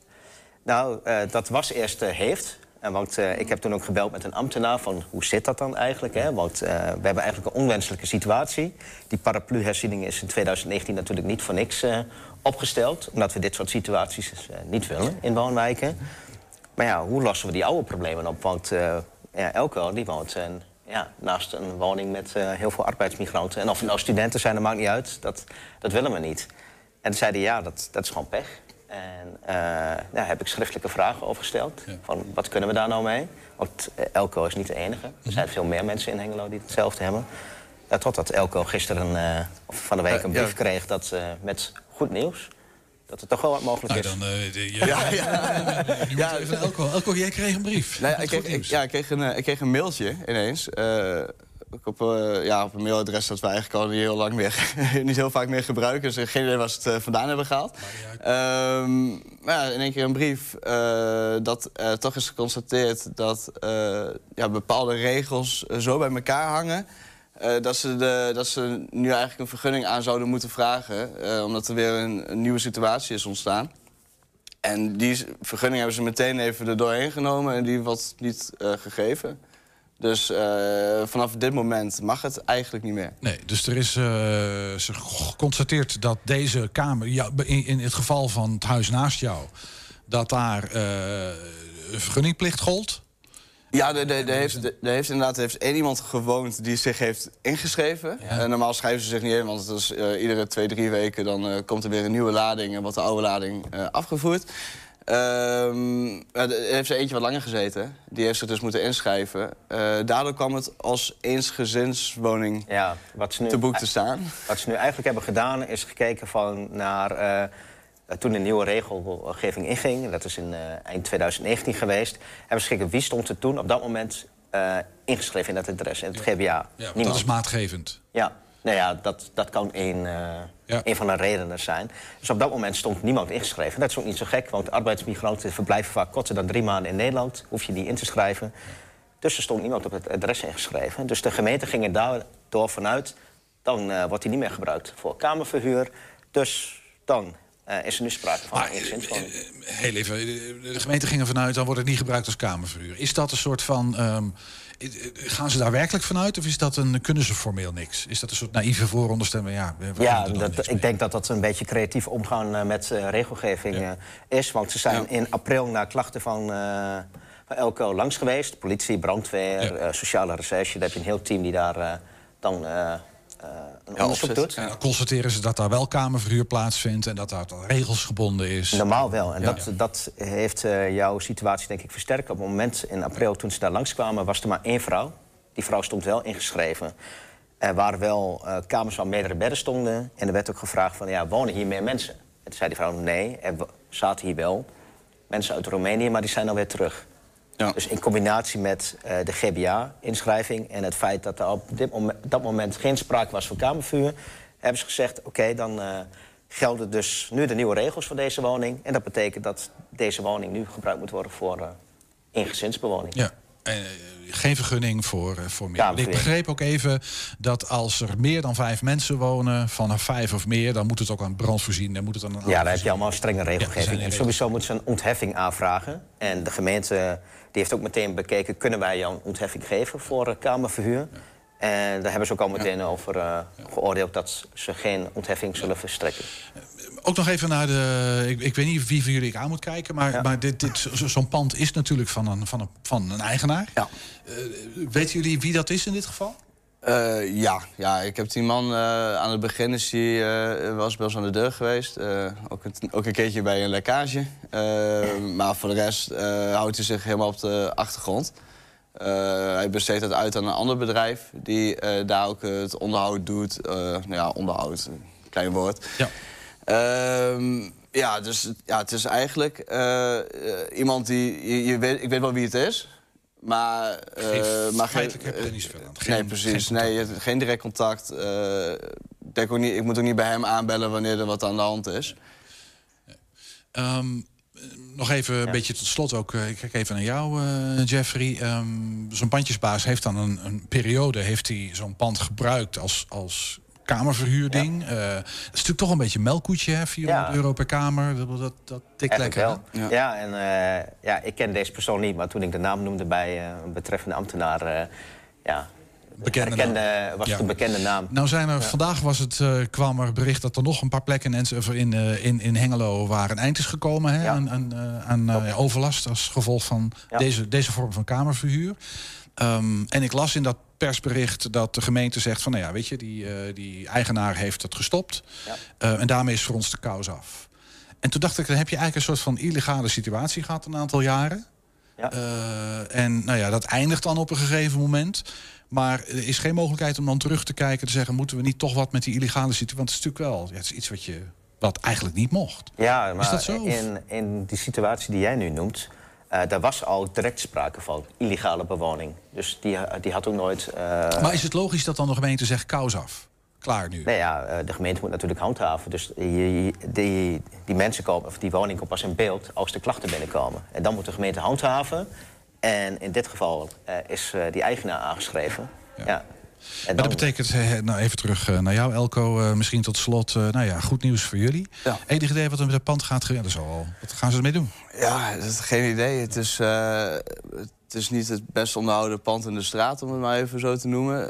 Nou, dat was eerst heeft. En want ik heb toen ook gebeld met een ambtenaar van hoe zit dat dan eigenlijk? Hè? Want we hebben eigenlijk een onwenselijke situatie. Die paraplu-herziening is in 2019 natuurlijk niet voor niks opgesteld. Omdat we dit soort situaties niet willen in woonwijken. Maar ja, hoe lossen we die oude problemen op? Want ja, Elko die woont ja, naast een woning met eh, heel veel arbeidsmigranten. En of het nou studenten zijn, dat maakt niet uit. Dat, dat willen we niet. En zeiden ja, dat, dat is gewoon pech. En eh, daar heb ik schriftelijke vragen over gesteld. Van wat kunnen we daar nou mee? Want eh, Elko is niet de enige. Er zijn veel meer mensen in Hengelo die hetzelfde hebben. Ja, totdat Elko gisteren of van de week een brief kreeg dat, met goed nieuws. Dat het toch wel wat mogelijk Nou, is. dan, eh, de- Ja, ja, ja. Moet even Elko. Elko, jij kreeg een brief. Nee, Met ik, kreeg, ik, ja, ik, kreeg een, eh, ik kreeg een mailtje ineens. eh, op, eh, ja, op een mailadres dat we eigenlijk al niet heel lang meer, *laughs* niet heel vaak meer gebruiken. Dus geen idee waar ze het eh, vandaan hebben gehaald. Ehm, maar ja, in één keer een brief eh, dat toch is geconstateerd dat eh, ja, bepaalde regels eh, zo bij elkaar hangen. Eh, dat, ze de, dat ze nu eigenlijk een vergunning aan zouden moeten vragen. eh, omdat er weer een, nieuwe situatie is ontstaan. En die vergunning hebben ze meteen even er doorheen genomen en die wordt niet eh, gegeven. Dus vanaf dit moment mag het eigenlijk niet meer. Nee, dus er is geconstateerd dat deze kamer, ja, in, in het geval van het huis naast jou, dat daar vergunningplicht gold. Ja, er, heeft, er heeft inderdaad er heeft één iemand gewoond die zich heeft ingeschreven. Eh, normaal schrijven ze zich niet in, want het is, eh, iedere twee, drie weken dan, eh, komt er weer een nieuwe lading en wordt de oude lading eh, afgevoerd. Ehm, er heeft er eentje wat langer gezeten. Die heeft zich dus moeten inschrijven. Eh, daardoor kwam het als eensgezinswoning ja, wat ze nu, te boek te staan. Wat ze nu eigenlijk hebben gedaan is gekeken van naar eh, toen de nieuwe regelgeving inging. Dat is in eh, eind 2019 geweest. Hebben ze gekeken wie stond er toen op dat moment eh, ingeschreven in dat adres in het GBA. Ja, want dat is maatgevend. Ja, nou ja, dat, dat kan één, eh, één van de redenen zijn. Dus op dat moment stond niemand ingeschreven. Dat is ook niet zo gek, want arbeidsmigranten verblijven vaak korter dan drie maanden in Nederland. Hoef je die in te schrijven. Dus er stond niemand op het adres ingeschreven. Dus de gemeente ging er daardoor vanuit... dan eh, wordt die niet meer gebruikt voor kamerverhuur. Dus dan eh, is er nu sprake van een gezinswoning. Heel even, eh, de gemeente ging ervan uit, dan wordt het niet gebruikt als kamerverhuur. Is dat een soort van. eh, eh, gaan ze daar werkelijk vanuit? Of is dat een, kunnen ze formeel niks? Is dat een soort naïeve vooronderstelling? Ja, Ja, dat, ik denk dat dat een beetje creatief omgaan eh, met eh, regelgeving eh, is. Want ze zijn in april naar klachten van, eh van Elko langs geweest. Politie, brandweer, eh, sociale recherche. Daar heb je een heel team die daar eh, dan onderzoek doet. En dan constateren ze dat daar wel kamerverhuur plaatsvindt en dat daar regelsgebonden is. Normaal wel. En Ja. dat, dat heeft eh, jouw situatie denk ik versterkt. Op het moment in april toen ze daar langskwamen was er maar één vrouw. Die vrouw stond wel ingeschreven. Er waren wel eh, kamers waar meerdere bedden stonden. En er werd ook gevraagd van, ja, wonen hier meer mensen? En toen zei die vrouw, nee, er zaten hier wel mensen uit Roemenië, maar die zijn alweer terug. Dus in combinatie met eh, de GBA-inschrijving en het feit dat er op dit moment, dat moment geen sprake was van kamervuur, hebben ze gezegd: oké, dan eh, gelden dus nu de nieuwe regels voor deze woning. En dat betekent dat deze woning nu gebruikt moet worden voor eh ingezinsbewoning. Ja. Eh, geen vergunning voor, voor meer. Ik begreep ook even dat als er meer dan vijf mensen wonen, vanaf vijf of meer, dan moet het ook aan brand voorzien. Dan moet het aan een Ja, daar heb je allemaal strenge regelgeving. en sowieso moeten ze een ontheffing aanvragen. En de gemeente die heeft ook meteen bekeken... kunnen wij jou een ontheffing geven voor eh, kamerverhuur? En daar hebben ze ook al meteen over eh, geoordeeld... dat ze geen ontheffing zullen verstrekken. Ook nog even naar de. Ik, ik weet niet wie van jullie ik aan moet kijken, maar, maar dit, dit, zo- zo'n pand is natuurlijk van een, van een, van een eigenaar. Ja. Eh, weten jullie wie dat is in dit geval? Eh, ja, ja, ik heb die man eh, aan het begin is hij, eh, was bij ons aan de deur geweest. Ook, het- ook een keertje bij een lekkage. Maar voor de rest houdt hij zich helemaal op de achtergrond. Hij besteedt het uit aan een ander bedrijf die daar ook het onderhoud doet. Nou ja, onderhoud, een klein woord. Ja. Ehm, ja, dus het- ja, het is eigenlijk iemand die... Je, je weet, ik weet wel wie het is, maar... eh, Geen- maar niet zoveel aan. Geen- nee, precies. geen nee, je hebt geen direct contact. Eh, ik denk ook niet, ik moet ook niet bij hem aanbellen wanneer er wat aan de hand is. Ehm, nog even een beetje tot slot ook. eh, Ik kijk even naar jou, eh, Jeffrey. Ehm, zo'n pandjesbaas heeft dan een, een periode... heeft hij zo'n pand gebruikt als, als kamerverhuurding. Eh, dat is natuurlijk toch een beetje een melkkoetje, hè? 400 Ja. euro per kamer. Dat, dat, dat tikt lekker. wel. Ja, en eh, ja, ik ken deze persoon niet, maar toen ik de naam noemde bij eh, een betreffende ambtenaar, eh, ja, Bekende was Ja. het een bekende naam. Nou zijn er, Ja. vandaag was het, eh, kwam er bericht dat er nog een paar plekken in, of in, eh, in, in Hengelo waar een eind is gekomen hè, aan, aan, eh, aan eh, overlast als gevolg van Ja. deze, deze vorm van kamerverhuur. Ehm, en ik las in dat persbericht dat de gemeente zegt van nou ja, weet je, die, eh, die eigenaar heeft het gestopt. Ja. Eh, en daarmee is voor ons de kous af. En toen dacht ik, dan heb je eigenlijk een soort van illegale situatie gehad een aantal jaren. Ja. Eh, en nou ja, dat eindigt dan op een gegeven moment. Maar er is geen mogelijkheid om dan terug te kijken en te zeggen... moeten we niet toch wat met die illegale situatie... want het is natuurlijk wel ja, het is iets wat, je, wat eigenlijk niet mocht. Ja, maar dat zo? In, in die situatie die jij nu noemt, eh, daar was al direct sprake van illegale bewoning. Dus die, die had ook nooit. eh, Maar is het logisch dat dan de gemeente zegt kous af? Klaar nu. Nee, ja, eh, de gemeente moet natuurlijk handhaven. Dus die, die, die mensen komen, of die woning komt pas in beeld als de klachten binnenkomen. En dan moet de gemeente handhaven. En in dit geval eh, is eh, die eigenaar aangeschreven. Ja. En Maar dat betekent, eh, nou even terug eh, naar jou Elko, eh, misschien tot slot, nou ja, goed nieuws voor jullie. Enig idee wat er met het pand gaat gebeuren? Dat is al, wat gaan ze ermee doen? Ja, dat is geen idee. Het is, eh, het is niet het best onderhouden pand in de straat, om het maar even zo te noemen.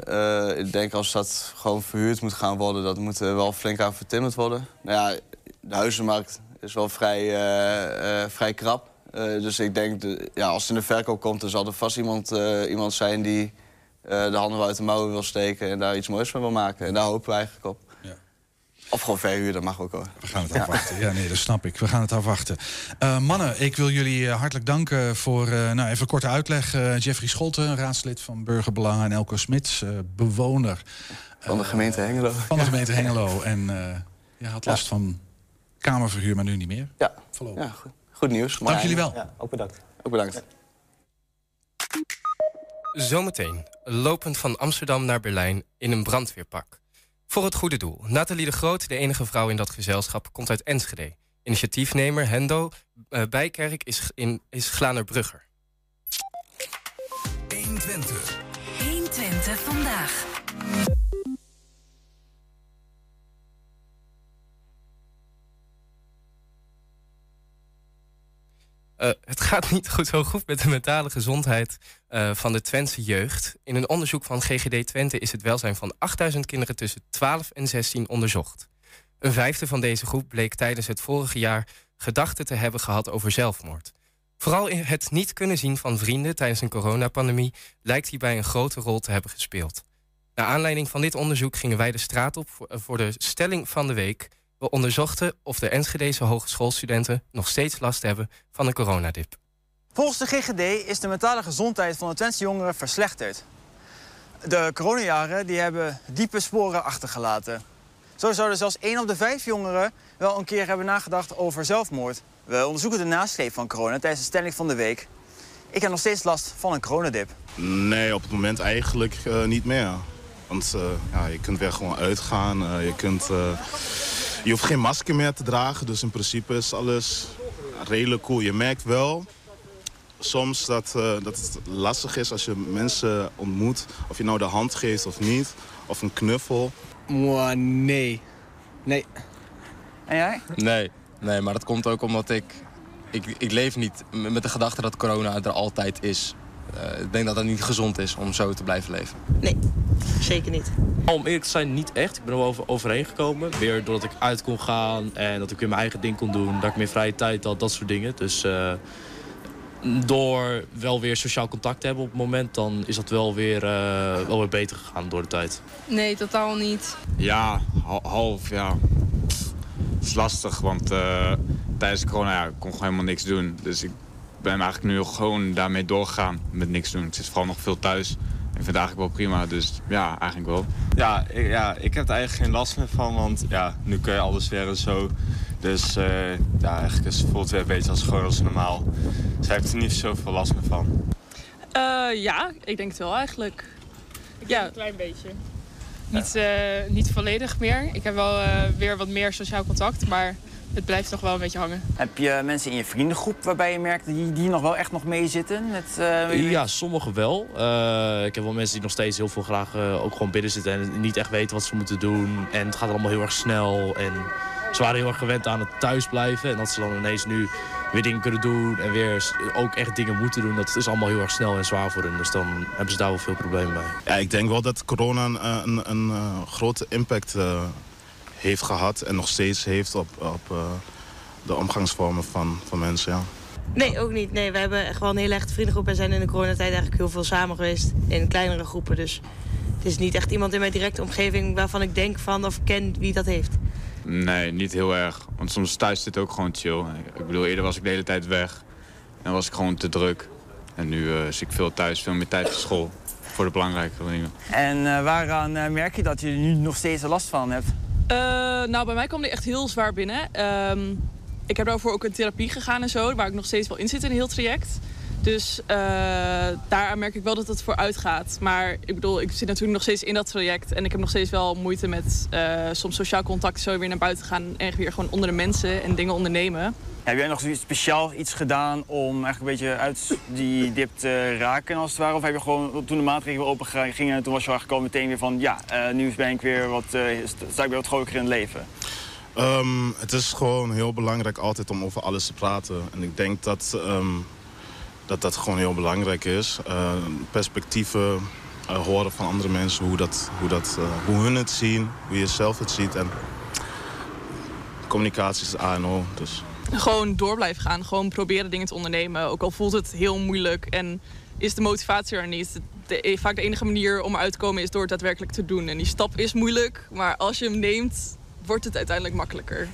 Ik denk als dat gewoon verhuurd moet gaan worden, dat moet er wel flink aan vertimmerd worden. Nou ja, de huizenmarkt is wel vrij, vrij krap. Dus ik denk, de, ja, als het in de verkoop komt, dan zal er vast iemand, iemand zijn die de handen wel uit de mouwen wil steken en daar iets moois van wil maken. En daar hopen we eigenlijk op. Of gewoon verhuren, dat mag ook hoor. We gaan het afwachten. Ja, nee, dat snap ik. We gaan het afwachten. Eh, mannen, ik wil jullie eh, hartelijk danken voor eh, nou, even een korte uitleg. Eh, Jeffrey Scholten, raadslid van Burgerbelangen... en Elko Smits, eh, bewoner... Van de gemeente Hengelo. Van de gemeente Hengelo. *laughs* En eh je had last van kamerverhuur, maar nu niet meer. Ja, Voorlopig. ja goed, goed nieuws. Dank jullie wel. Ja, ook bedankt. Ook bedankt. Zometeen, lopend van Amsterdam naar Berlijn in een brandweerpak. Voor het goede doel. Nathalie de Groot, de enige vrouw in dat gezelschap, komt uit Enschede. Initiatiefnemer Hendo eh, Bijkerk is, in, is Glanerbrugger. 120. 120 vandaag. Eh, het gaat niet zo goed met de mentale gezondheid eh, van de Twentse jeugd. In een onderzoek van GGD Twente is het welzijn van 8000 kinderen tussen 12 en 16 onderzocht. Een vijfde van deze groep bleek tijdens het vorige jaar gedachten te hebben gehad over zelfmoord. Vooral het niet kunnen zien van vrienden tijdens een coronapandemie lijkt hierbij een grote rol te hebben gespeeld. Naar aanleiding van dit onderzoek gingen wij de straat op voor, voor de stelling van de week. We onderzochten of de Enschedese hogeschoolstudenten nog steeds last hebben van een coronadip. Volgens de GGD is de mentale gezondheid van de Twentse jongeren verslechterd. De coronajaren die hebben diepe sporen achtergelaten. Zo zouden zelfs 1 op de 5 jongeren wel een keer hebben nagedacht over zelfmoord. We onderzoeken de nasleep van corona tijdens de stelling van de week. Ik heb nog steeds last van een coronadip. Nee, op het moment eigenlijk eh, niet meer. Want eh, ja, je kunt weer gewoon uitgaan. eh, je, kunt, eh, je hoeft geen masker meer te dragen. Dus in principe is alles redelijk cool. Je merkt wel soms dat, eh, dat het lastig is als je mensen ontmoet. Of je nou de hand geeft of niet. Of een knuffel. nee. Nee. En jij? Nee, nee, maar dat komt ook omdat ik, ik... Ik leef niet met de gedachte dat corona er altijd is. Eh, ik denk dat het niet gezond is om zo te blijven leven. Nee, zeker niet. Om eerlijk te zijn, niet echt. Ik ben er wel over, overheen gekomen. Weer doordat ik uit kon gaan en dat ik weer mijn eigen ding kon doen. Dat ik meer vrije tijd had, dat soort dingen. Dus eh, door wel weer sociaal contact te hebben op het moment... dan is dat wel weer, eh, wel weer beter gegaan door de tijd. Nee, totaal niet. Ja, hal- half, ja. Het is lastig, want eh, tijdens corona ja, ik kon gewoon helemaal niks doen. Dus ik ben eigenlijk nu gewoon daarmee doorgegaan met niks doen. Ik zit vooral nog veel thuis. Ik vind het eigenlijk wel prima, dus ja, eigenlijk wel. Ja, ik, ja, ik heb er eigenlijk geen last meer van, want ja, nu kun je alles weer en zo. Dus eh, ja, eigenlijk is, voelt het weer een beetje als gewoon als normaal. Dus ik heb er niet zoveel last meer van. Eh, ja, ik denk het wel eigenlijk. ja, een klein beetje. Niet, eh, niet volledig meer. Ik heb wel eh, weer wat meer sociaal contact, maar het blijft nog wel een beetje hangen. Heb je mensen in je vriendengroep waarbij je merkt die, die nog wel echt nog meezitten? Met, uh, ja, sommigen wel. Uh, ik heb wel mensen die nog steeds heel veel graag uh, ook gewoon binnen zitten en niet echt weten wat ze moeten doen. En het gaat allemaal heel erg snel. En ze waren heel erg gewend aan het thuisblijven. En dat ze dan ineens nu weer dingen kunnen doen en weer ook echt dingen moeten doen. Dat is allemaal heel erg snel en zwaar voor hen. Dus dan hebben ze daar wel veel problemen mee. Ja, ik denk wel dat corona een, een, een grote impact heeft gehad en nog steeds heeft op, op uh, de omgangsvormen van, van mensen. Ja. Nee, ook niet. Nee, we hebben echt wel een hele echte vriendengroep en zijn in de coronatijd eigenlijk heel veel samen geweest in kleinere groepen. Dus het is niet echt iemand in mijn directe omgeving waarvan ik denk van of ken wie dat heeft. Nee, niet heel erg. Want soms thuis zit ook gewoon chill. Ik bedoel, eerder was ik de hele tijd weg. En was ik gewoon te druk. En nu uh, zit ik veel thuis, veel meer tijd op school. Voor de belangrijke dingen. En uh, waaraan uh, merk je dat je er nu nog steeds er last van hebt? Uh, nou, bij mij kwam die echt heel zwaar binnen. Um, ik heb daarvoor ook een therapie gegaan en zo, waar ik nog steeds wel in zit in een heel traject. Dus uh, daar merk ik wel dat het vooruit gaat. Maar ik bedoel, ik zit natuurlijk nog steeds in dat traject. En ik heb nog steeds wel moeite met uh, soms sociaal contact zo weer naar buiten gaan. En weer gewoon onder de mensen en dingen ondernemen. Heb jij nog speciaal iets gedaan om eigenlijk een beetje uit die dip te raken als het ware? Of heb je gewoon toen de maatregelen open gingen en toen was je eigenlijk al meteen weer van ja, uh, nu ben ik weer wat, uh, sta ik weer wat groter in het leven? Um, het is gewoon heel belangrijk altijd om over alles te praten. En ik denk dat um, dat, dat gewoon heel belangrijk is. Uh, perspectieven horen van andere mensen, hoe, dat, hoe, dat, hoe hun het zien, hoe je zelf het ziet. En communicatie is A en O. Dus gewoon door blijven gaan. Gewoon proberen dingen te ondernemen. Ook al voelt het heel moeilijk en is de motivatie er niet. De, vaak de enige manier om eruit te komen is door het daadwerkelijk te doen. En die stap is moeilijk, maar als je hem neemt, wordt het uiteindelijk makkelijker.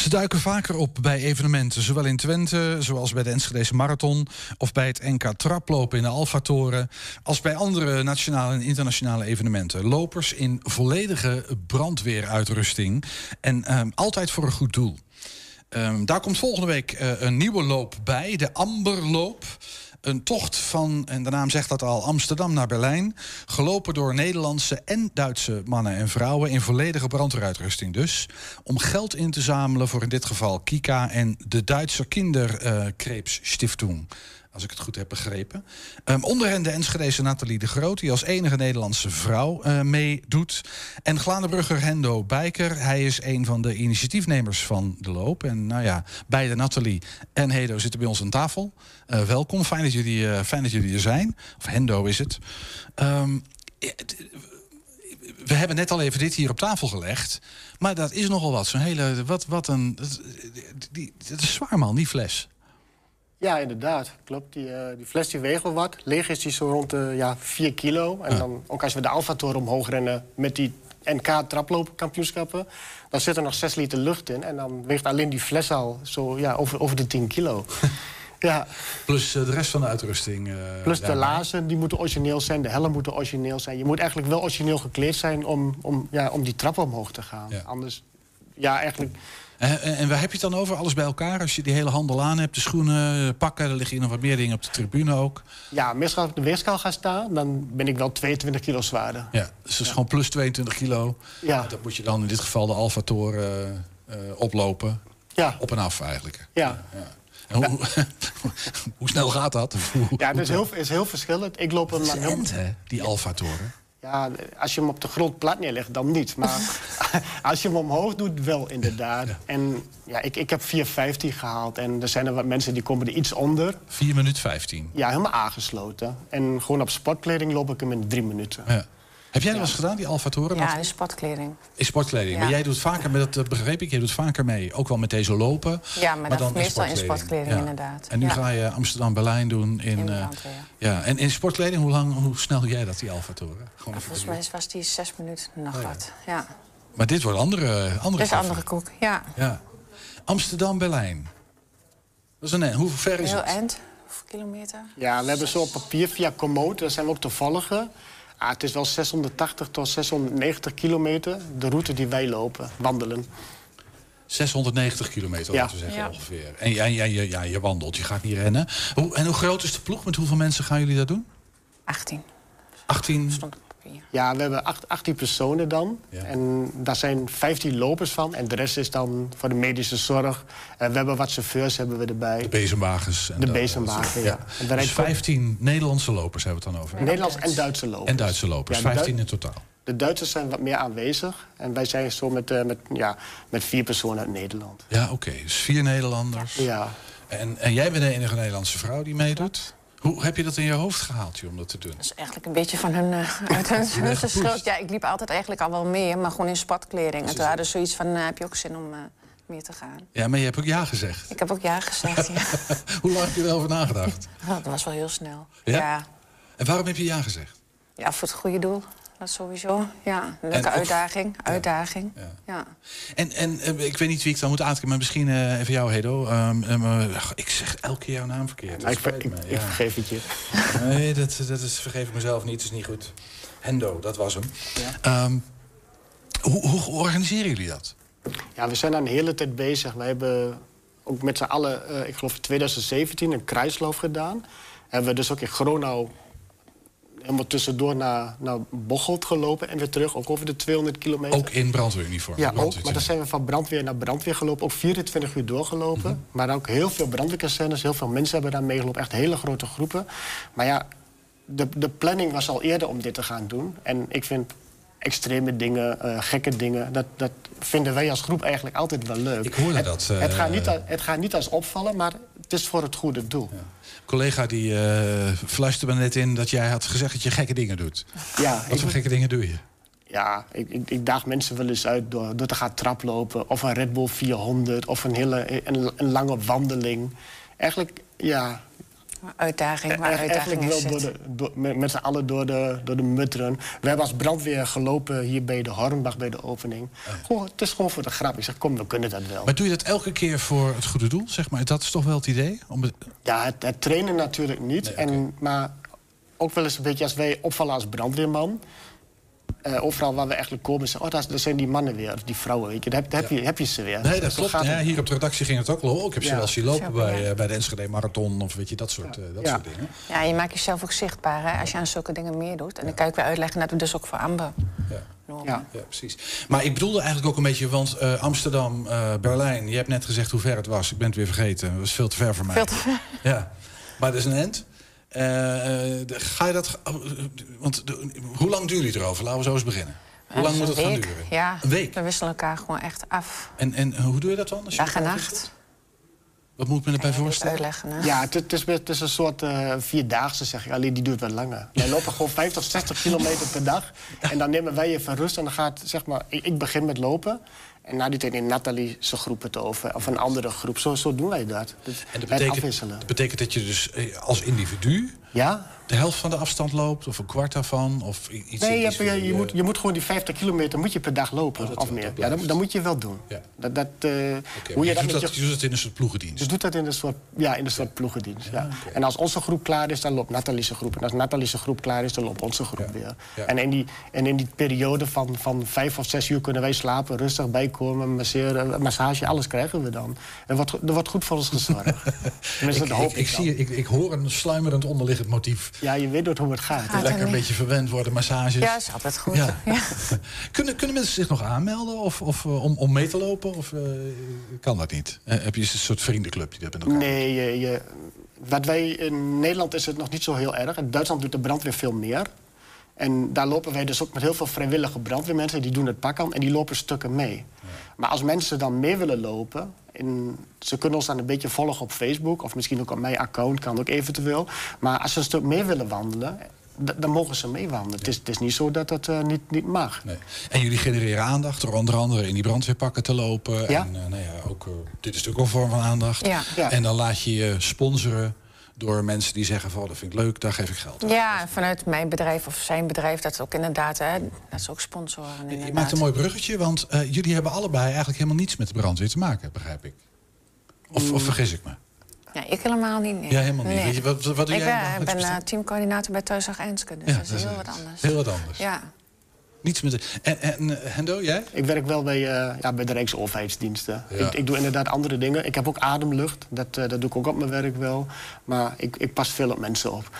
Ze duiken vaker op bij evenementen, zowel in Twente, zoals bij de Enschedese Marathon, of bij het NK Traplopen in de Alfatoren, als bij andere nationale en internationale evenementen. Lopers in volledige brandweeruitrusting en um, altijd voor een goed doel. Um, daar komt volgende week uh, een nieuwe loop bij, de Amberloop. Een tocht van, en de naam zegt dat al, Amsterdam naar Berlijn. Gelopen door Nederlandse en Duitse mannen en vrouwen in volledige brandweeruitrusting dus. Om geld in te zamelen voor in dit geval Kika en de Duitse Kinderkrebsstiftung. Als ik het goed heb begrepen. Um, onder hen de Enschedeze Nathalie de Groot, die als enige Nederlandse vrouw uh, meedoet. En Glanebrugger Hendo Bijker, hij is een van de initiatiefnemers van de loop. En nou ja, beide Nathalie en Hedo zitten bij ons aan tafel. Uh, welkom, fijn dat, jullie, uh, fijn dat jullie er zijn. Of Hendo is het. Um, we hebben net al even dit hier op tafel gelegd. Maar dat is nogal wat. Zo'n hele. Wat, wat een. Dat, die, dat is zwaar, man, die fles. Ja, inderdaad. Klopt. Die, uh, die fles die weegt wel wat. Leeg is die zo rond de ja, 4 kilo. En dan, ook als we de Alfa-toren omhoog rennen met die NK-traploopkampioenschappen... dan zit er nog 6 liter lucht in. En dan weegt alleen die fles al zo ja, over, over de 10 kilo. *laughs* ja. Plus uh, de rest van de uitrusting. Uh, Plus de laarzen, die moeten origineel zijn. De helm moeten origineel zijn. Je moet eigenlijk wel origineel gekleed zijn om, om, ja, om die trap omhoog te gaan. Ja. Anders, ja, eigenlijk... En, en, en, waar heb je het dan over? Alles bij elkaar? Als je die hele handel aan hebt, de schoenen, pakken... er liggen hier nog wat meer dingen op de tribune ook. Ja, als ik op de weegschaal ga staan, dan ben ik wel 22 kilo zwaarder. Ja, dus dat is gewoon plus 22 kilo. Ja. Dat moet je dan in dit geval de Alfa-toren uh, oplopen. Ja. Op en af eigenlijk. Ja. ja. Hoe, *laughs* hoe, snel gaat dat? ja, dat is heel, is heel verschillend. Ik loop heel... hè, die Alfa-toren. Ja, als je hem op de grond plat neerlegt, dan niet. Maar *laughs* als je hem omhoog doet, wel inderdaad. Ja. En ja, ik, ik heb 4,15 gehaald. En er zijn er wat mensen die komen er iets onder. 4 minuten 15? Ja, helemaal aangesloten. En gewoon op sportkleding loop ik hem in drie minuten. Ja. Heb jij dat ja. eens gedaan, die Alfa-toren? Ja, in sportkleding. In sportkleding. Ja. Maar jij doet vaker, met dat begreep ik, jij doet vaker mee. Ook wel met deze lopen. Ja, maar, maar dan meestal in sportkleding, in sportkleding inderdaad. En nu ga je Amsterdam-Berlijn doen in... in uh, ja. En in sportkleding, hoe, lang, hoe snel jij dat, die Alfa-toren? volgens mij was die zes minuten nog oh, wat. Ja. Maar dit wordt andere andere Dit is een andere koek, ja. ja. Amsterdam-Berlijn. Dat is een Hoeveel ver is Heel het? eind. Hoeveel kilometer? Ja, we hebben zo op papier via Komoot, daar zijn we ook te volgen... Ah, het is wel 680 tot 690 kilometer, de route die wij lopen, wandelen. 690 kilometer, ja. laten we zeggen, ja. ongeveer. En ja, ja, ja, ja, je wandelt, je gaat niet rennen. Hoe, en hoe groot is de ploeg? Met hoeveel mensen gaan jullie dat doen? 18. 18 Ja, we hebben acht, 18 personen dan. En daar zijn 15 lopers van. En de rest is dan voor de medische zorg. Uh, we hebben wat chauffeurs hebben we erbij. De bezemwagens. En de bezemwagen, ja. ja. Dus 15 Nederlandse lopers hebben we het dan over? Nederlands en Duitse lopers. En Duitse lopers, ja, 15 in totaal. De Duitsers zijn wat meer aanwezig. En wij zijn zo met, uh, met, ja, met vier personen uit Nederland. Ja, oké. Okay. Dus vier Nederlanders. Ja. En, en jij bent de enige Nederlandse vrouw die meedoet? Hoe heb je dat in je hoofd gehaald om dat te doen? Dat is eigenlijk een beetje van hun, uh, uit hun. *laughs* Ja, ik liep altijd eigenlijk al wel meer, maar gewoon in sportkleding. En toen hadden ze zoiets van, uh, heb je ook zin om uh, meer te gaan? Ja, maar je hebt ook ja gezegd. Ik heb ook ja gezegd, ja. *laughs* Hoe lang heb je erover nagedacht? *laughs* Oh, dat was wel heel snel. Ja? ja? En waarom heb je ja gezegd? Ja, voor het goede doel. Dat sowieso. Ja, een leuke uitdaging. Uitdaging. Ja. ja. En, en ik weet niet wie ik dan moet aankijken, maar misschien uh, even jou, Hedo. Um, um, ik zeg elke keer jouw naam verkeerd. ik, ik, ik, ik vergeef het je. *laughs* Nee, dat, dat is, vergeef ik mezelf niet. Dat is niet goed. Hendo, dat was hem. Um, hoe, hoe organiseren jullie dat? Ja, we zijn daar een hele tijd bezig. We hebben ook met z'n allen, uh, ik geloof in 2017, een kruisloop gedaan. Hebben we dus ook in Gronau helemaal tussendoor naar, naar Bocholt gelopen en weer terug. Ook over de 200 kilometer. Ook in brandweeruniform? Ja, ook, maar dan zijn we van brandweer naar brandweer gelopen. Ook 24 uur doorgelopen. Mm Maar ook heel veel brandweerkazernes. Heel veel mensen hebben daar meegelopen. Echt hele grote groepen. Maar ja, de, de planning was al eerder om dit te gaan doen. En ik vind extreme dingen, uh, gekke dingen... Dat, dat vinden wij als groep eigenlijk altijd wel leuk. Ik hoorde het, dat. Uh, het, gaat niet, het gaat niet als opvallen, maar het is voor het goede doel. Ja collega die uh, fluisterde me net in dat jij had gezegd dat je gekke dingen doet. Ja, Wat voor gekke dingen doe je? Ja, ik, ik, ik, daag mensen wel eens uit door, door te gaan traplopen... of een Red Bull 400 of een hele een, een lange wandeling. Eigenlijk, ja, Uitdaging, waar uitdaging Eigenlijk wel door de, door, met, met z'n allen door de, door de mutteren. We hebben als brandweer gelopen hier bij de Hornbach bij de opening. Goh, het is gewoon voor de grap. Ik zeg, kom, we kunnen dat wel. Maar doe je dat elke keer voor het goede doel, zeg maar? Dat is toch wel het idee? Om het... Ja, het, het, trainen natuurlijk niet. Nee, okay. en, maar ook wel eens een beetje als wij opvallen als brandweerman... Uh, overal waar we eigenlijk komen, zeggen, oh, daar zijn die mannen weer, of die vrouwen, weet je, daar heb, heb, je, heb je ze weer. Nee, dat klopt. Ja, hier op de redactie ging het ook wel. Ik heb ze wel zien lopen bij, uh, bij de Enschede Marathon of weet je, dat soort, uh, dat soort dingen. Ja, je maakt jezelf ook zichtbaar hè, als je aan zulke dingen meer doet. En dan kan ik weer uitleggen dat we dus ook voor Amber. Ja. Ja. ja. precies. Maar ik bedoelde eigenlijk ook een beetje, want Amsterdam, Berlijn, je hebt net gezegd hoe ver het was. Ik ben het weer vergeten. Het was veel te ver voor mij. Veel te ver. Ja. Maar dat is een end. Uh, ga je dat. Want de, hoe lang duurt het erover? Laten we zo eens beginnen. Hoe lang moet het gaan duren? Ja, een week. We wisselen elkaar gewoon echt af. En, en hoe doe je dat dan? Als je Dag en nacht. Wat moet men erbij voorstellen? Uitleggen, hè? Ja, het, het, is, het is een soort uh, vierdaagse, zeg ik. Alleen die duurt wat langer. Wij *laughs* lopen gewoon 50, 60 kilometer per dag. En dan nemen wij even rust. En dan gaat, zeg maar, ik, ik begin met lopen. En na die tijd in Nathalie zijn groep het over. Of een andere groep. Zo, zo doen wij dat. Dus en dat betekent, dat betekent dat je dus eh, als individu... Ja? de helft van de afstand loopt? Of een kwart daarvan? Of iets, nee, je, je, moet, je moet gewoon die 50 kilometer moet je per dag lopen. Oh, of meer. Ja, dat, dat, moet je wel doen. Ja. Dat, dat, uh, okay, hoe je, dat doet dat, je... doet dat in een soort ploegendienst? Je doet dat in een soort, ja, in een soort ploegendienst. Ja. Okay. En als onze groep klaar is, dan loopt Nathalie's groep. En als Nathalie's groep klaar is, dan loopt onze groep weer. En, in die, en in die periode van, van vijf of zes uur kunnen wij slapen, rustig bijkomen, masseren, massage, alles krijgen we dan. Er wordt, er wordt goed voor ons gezorgd. *laughs* ik, dat ik, ik, zie, ik, ik hoor een sluimerend onderliggend motief. Ja, je weet hoe het gaat. gaat Lekker een beetje verwend worden, massages. Ja, is altijd goed. Ja. Ja. *laughs* kunnen, kunnen mensen zich nog aanmelden of, of, uh, om, om mee te lopen? Of uh, kan dat niet? Uh, heb je een soort vriendenclub die dat met elkaar Nee, je, je, wat wij, in Nederland is het nog niet zo heel erg. In Duitsland doet de brandweer veel meer. En daar lopen wij dus ook met heel veel vrijwillige brandweermensen. Die doen het pak aan en die lopen stukken mee. Ja. Maar als mensen dan mee willen lopen... En ze kunnen ons dan een beetje volgen op Facebook... of misschien ook op mijn account, kan ook eventueel. Maar als ze een stuk mee willen wandelen... dan mogen ze meewandelen. Ja. Het, is, het is niet zo dat het uh, niet, niet mag. Nee. En jullie genereren aandacht door onder andere in die brandweerpakken te lopen. Ja? En uh, nou ja, ook, uh, dit is natuurlijk ook een vorm van aandacht. Ja. Ja. En dan laat je je sponsoren door mensen die zeggen van oh, dat vind ik leuk, daar geef ik geld aan. Ja, vanuit mijn bedrijf of zijn bedrijf, dat is ook inderdaad, hè, dat is ook sponsoren. Inderdaad. Je maakt een mooi bruggetje, want uh, jullie hebben allebei eigenlijk helemaal niets met de brandweer te maken, begrijp ik. Of, of vergis ik me? Ja, ik helemaal niet. Nee. Ja, helemaal niet. Nee. Weet je, wat, wat doe ik jij ben, ben uh, teamcoördinator bij Thuiszorg Eenskunde, dus ja, dat is heel wat anders. Heel wat anders. Ja. Niets met... En, en eh, Hendo, jij? Ik werk wel bij, eh, ja, bij de Rijksoverheidsdiensten. Ja. Ik, ik doe inderdaad andere dingen. Ik heb ook ademlucht. Dat, eh, dat doe ik ook op mijn werk wel. Maar ik, ik pas veel op mensen op.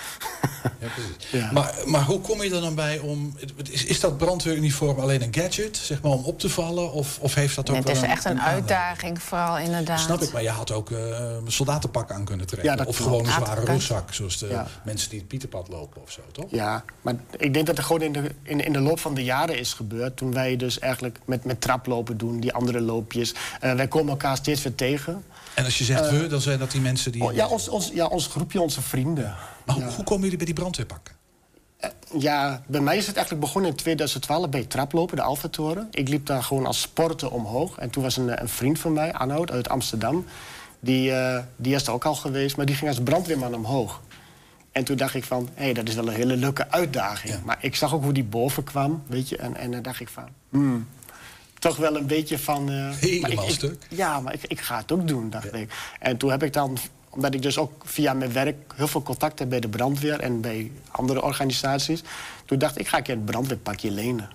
Ja, precies. *laughs* Maar, maar hoe kom je er dan bij om... Is, is dat brandweeruniform alleen een gadget, zeg maar, om op te vallen? Of, of heeft dat ook Het wel is een- echt een uitdaging, vooral inderdaad. Snap ik, maar je had ook eh, een soldatenpak aan kunnen trekken. Ja, dat of gewoon een Ja, zware rugzak, zoals de Ja. mensen die het Pieterpad lopen of zo, toch? Ja, maar ik denk dat er gewoon in de, in, in de loop van de jaren is gebeurd. Toen wij dus eigenlijk met, met traplopen doen, die andere loopjes. Eh, wij komen elkaar steeds weer tegen. En als je zegt Eh, we, dan zijn dat die mensen die... Oh, ja, ons, ons, ja, ons groepje, onze vrienden. Maar hoe, hoe komen jullie bij die brandweerpakken? Ja, bij mij is het eigenlijk begonnen in 2012 bij traplopen, de Alpha-toren. Ik liep daar gewoon als sporter omhoog. En toen was een, een vriend van mij, Arnoud, uit Amsterdam... Die, eh, die is er ook al geweest, maar die ging als brandweerman omhoog. En toen dacht ik van, hé, dat is wel een hele leuke uitdaging. Maar ik zag ook hoe die boven kwam, weet je. En, en dan dacht ik van, hmm, toch wel een beetje van... eh, Helemaal maar ik- ik- stuk. Ja, maar ik, ik ga het ook doen, dacht ik. En toen heb ik dan, omdat ik dus ook via mijn werk... heel veel contact heb bij de brandweer en bij andere organisaties... toen dacht ik, ik ga een keer het brandweerpakje lenen.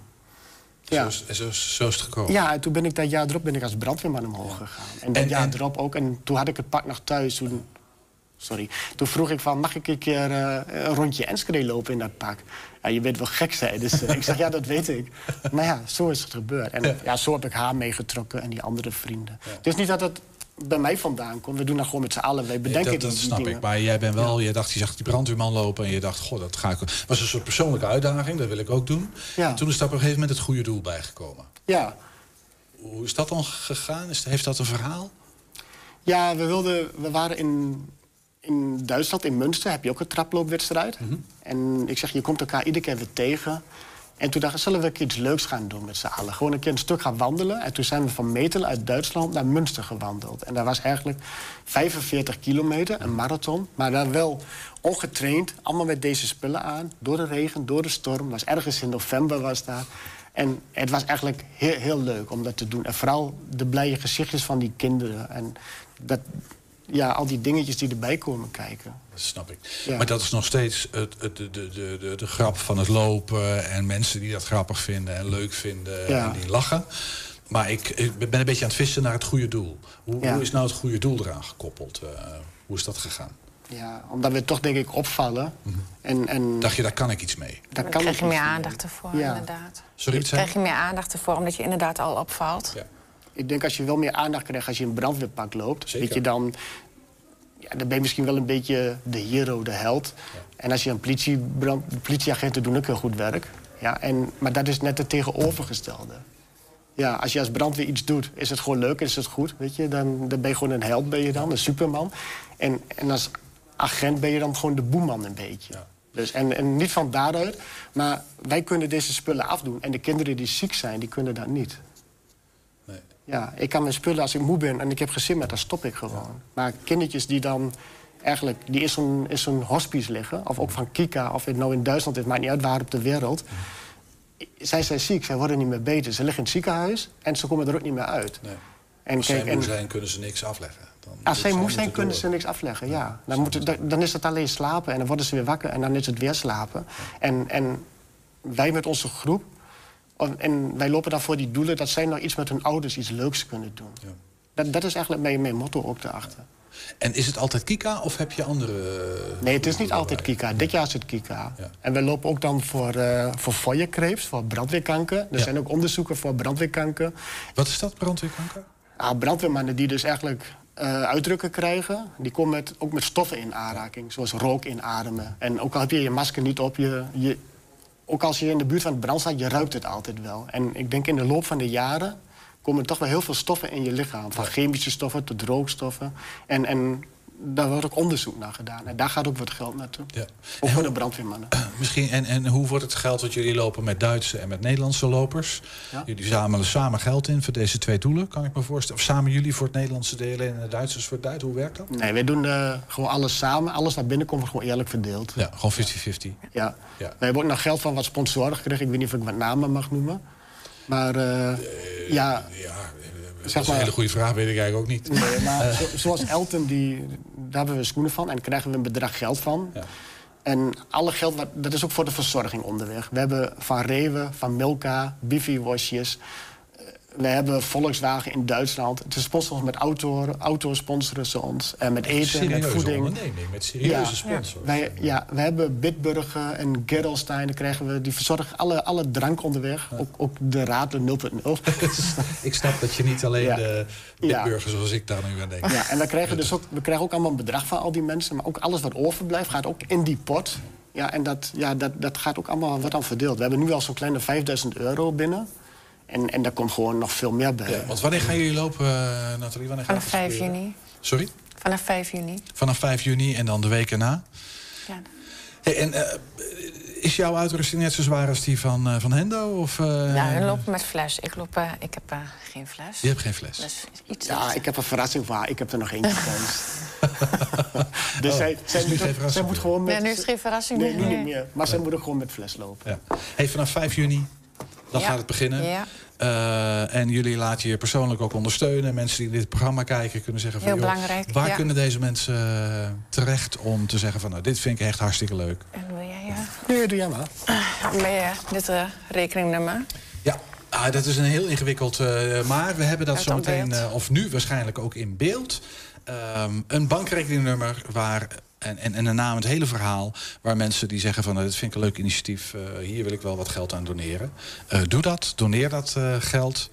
Ja. Zo, is, zo, is- zo is het gekomen. Ja, en toen ben ik dat jaar erop ben ik als brandweerman omhoog gegaan. En dat En- jaar en- erop ook. En toen had ik het pak nog thuis. Toen, sorry. Toen vroeg ik van, mag ik een keer eh, een rondje Enschede lopen in dat pak? Ja, je bent wel gek, zei Dus ik zeg, ja, dat weet ik. Maar ja, zo is het gebeurd. En ja, zo heb ik haar meegetrokken en die andere vrienden. Het is niet dat het bij mij vandaan komt. We doen dat gewoon met z'n allen. Wij bedenken dat, dat die snap dingen. ik. Maar jij bent wel, je dacht, je zag die brandweerman lopen en je dacht, goh, dat ga ik. Het was een soort persoonlijke uitdaging, dat wil ik ook doen. Ja. En toen is daar op een gegeven moment het goede doel bijgekomen. Ja. Hoe is dat dan gegaan? Is, heeft dat een verhaal? Ja, we, wilden, we waren in, in Duitsland, in Münster, heb je ook een traploopwedstrijd. En ik zeg, je komt elkaar iedere keer weer tegen. En toen dachten we, zullen we een keer iets leuks gaan doen met z'n allen? Gewoon een keer een stuk gaan wandelen. En toen zijn we van Metelen uit Duitsland naar Münster gewandeld. En dat was eigenlijk 45 kilometer, een marathon. Maar dan wel ongetraind, allemaal met deze spullen aan. Door de regen, door de storm. was ergens in november was dat. En het was eigenlijk heel, heel leuk om dat te doen. En vooral de blije gezichtjes van die kinderen. En dat, ja, al die dingetjes die erbij komen kijken. Dat snap ik. Ja. Maar dat is nog steeds het, het, de, de, de, de, de grap van het lopen. En mensen die dat grappig vinden en leuk vinden Ja. en die lachen. Maar ik, ik ben een beetje aan het vissen naar het goede doel. Hoe, Ja. hoe is nou het goede doel eraan gekoppeld? Eh, hoe is dat gegaan? Ja, omdat we toch denk ik opvallen. En, en Dacht je, daar kan ik iets mee? daar kan krijg ik je meer aandacht ervoor, Ja. inderdaad. Sorry, zei krijg je meer aandacht ervoor, omdat je inderdaad al opvalt. Ik denk als je wel meer aandacht krijgt als je in een brandweerpak loopt... Zeker. Weet je, dan, ja, dan ben je misschien wel een beetje de hero, de held. En als je een politiebrand, de politieagenten doen ook heel goed werk. Ja, en, maar dat is net het tegenovergestelde. Ja, als je als brandweer iets doet, is het gewoon leuk, is het goed. Weet je? Dan, dan ben je gewoon een held, ben je dan, een superman. En, en als agent ben je dan gewoon de boeman een beetje. Dus, en, en niet van daaruit, maar wij kunnen deze spullen afdoen. En de kinderen die ziek zijn, die kunnen dat niet. Ja, ik kan mijn spullen als ik moe ben en ik heb gezin met, dan stop ik gewoon. Maar kindertjes die dan eigenlijk, die in zo'n in zo'n hospice liggen... of ook van Kika, of het nou in Duitsland is, maakt niet uit waar op de wereld... zij zijn ziek, zij worden niet meer beter. Ze liggen in het ziekenhuis en ze komen er ook niet meer uit. En Als zij moe en- zijn, kunnen ze niks afleggen. Dan als zij moe zijn, kunnen door. ze niks afleggen, ja. Dan, dan- dan is het alleen slapen en dan worden ze weer wakker... en dan is het weer slapen. En, en wij met onze groep... en- wij lopen dan voor die doelen... dat zij nog iets met hun ouders, iets leuks kunnen doen. Dat, dat is eigenlijk mijn, mijn motto ook daarachter. En is het altijd Kika of heb je andere... Nee, het is niet altijd Kika. Dit jaar is het Kika. En we lopen ook dan voor, eh voor fooiekrebs, voor brandweerkanker. Er zijn ook onderzoeken voor brandweerkanker. Wat is dat, brandweerkanker? Ah, brandweermannen die dus eigenlijk eh, uitdrukken krijgen... die komen met, ook met stoffen in aanraking, zoals rook inademen. En ook al heb je je masker niet op, je, je, ook als je in de buurt van het brand staat... je ruikt het altijd wel. En ik denk in de loop van de jaren komen er toch wel heel veel stoffen in je lichaam. Van chemische stoffen tot rookstoffen. En, en daar wordt ook onderzoek naar gedaan. En daar gaat ook wat geld naartoe. Ja. Ook voor de brandweermannen. *clears throat* Misschien, en, en hoe wordt het geld wat jullie lopen met Duitse en met Nederlandse lopers? Ja. Jullie zamelen samen geld in voor deze twee doelen, kan ik me voorstellen. Of samen jullie voor het Nederlandse delen en de Duitsers voor het Duits. Hoe werkt dat? Nee, wij doen eh, gewoon alles samen. Alles naar binnen komt wordt gewoon eerlijk verdeeld. Ja, gewoon 50-50. Ja. Ja. We hebben ook nog geld van wat sponsoren gekregen. Ik weet niet of ik wat namen mag noemen. Maar eh, ja... Dat is een hele goede vraag, weet ik eigenlijk ook niet. Nee, *laughs* maar Eh, zo- zoals Elton, die, daar hebben we schoenen van. En krijgen we een bedrag geld van. En alle geld, dat is ook voor de verzorging onderweg. We hebben van Rewe, van Milka, Bifi-wasjes. We hebben Volkswagen in Duitsland. Ze sponsoren ons met auto, auto sponsoren ze ons. En met eten, met serieuze voeding. onderneming, met serieuze sponsors. Wij, ja, we hebben Bitburger en Gerolstein. Dan krijgen we, die verzorgen alle, alle drank onderweg. Ook, ook de Radler 0.0. *laughs* Ik snap dat je niet alleen Ja. de bitburger zoals ik daar nu aan denk. Ja, en we krijgen dus ook, we krijgen ook allemaal een bedrag van al die mensen. Maar ook alles wat overblijft gaat ook in die pot. Ja, en dat, ja, dat, dat gaat ook allemaal wat dan verdeeld. We hebben nu al zo'n kleine 5000 euro binnen. En, en daar komt gewoon nog veel meer bij. Want wanneer gaan jullie lopen, eh, Nathalie? Wanneer Vanaf het 5 gebeuren? juni. Sorry? Vanaf 5 juni. Vanaf 5 juni en dan de weken na? Ja. Hey, en eh, is jouw uitrusting net zo zwaar als die van, eh, van Hendo? Of, eh, Ja, hun lopen met fles. Ik, loop, eh, ik heb eh, geen fles. Je hebt geen fles? Dus iets Ja, ik heb een verrassing voor haar. Ik heb er nog eentje *laughs* thuis. dus Oh, zij, is zij, nu moet, geen ook- verrassing zij moet meer? gewoon met... Ja, nu is het geen verrassing Nee, nu meer. niet meer. Maar zij moet ook gewoon met fles lopen. Ja. Hey, vanaf 5 juni, dan Ja. gaat het beginnen. Ja. Eh, en jullie laten je persoonlijk ook ondersteunen. Mensen die dit programma kijken kunnen zeggen van... Heel joh, belangrijk, Waar ja. kunnen deze mensen eh, terecht om te zeggen van... nou, dit vind ik echt hartstikke leuk. En wil jij ja? Nee, doe jij maar. Ben je dit eh, rekeningnummer? Ja, ah, dat is een heel ingewikkeld. eh, maar we hebben dat zo meteen, eh, of nu waarschijnlijk ook in beeld. Ehm, een bankrekeningnummer waar. En, en, en naam, het hele verhaal. Waar mensen die zeggen van nou, dit vind ik een leuk initiatief. eh, hier wil ik wel wat geld aan doneren. Eh, doe dat, doneer dat eh, geld.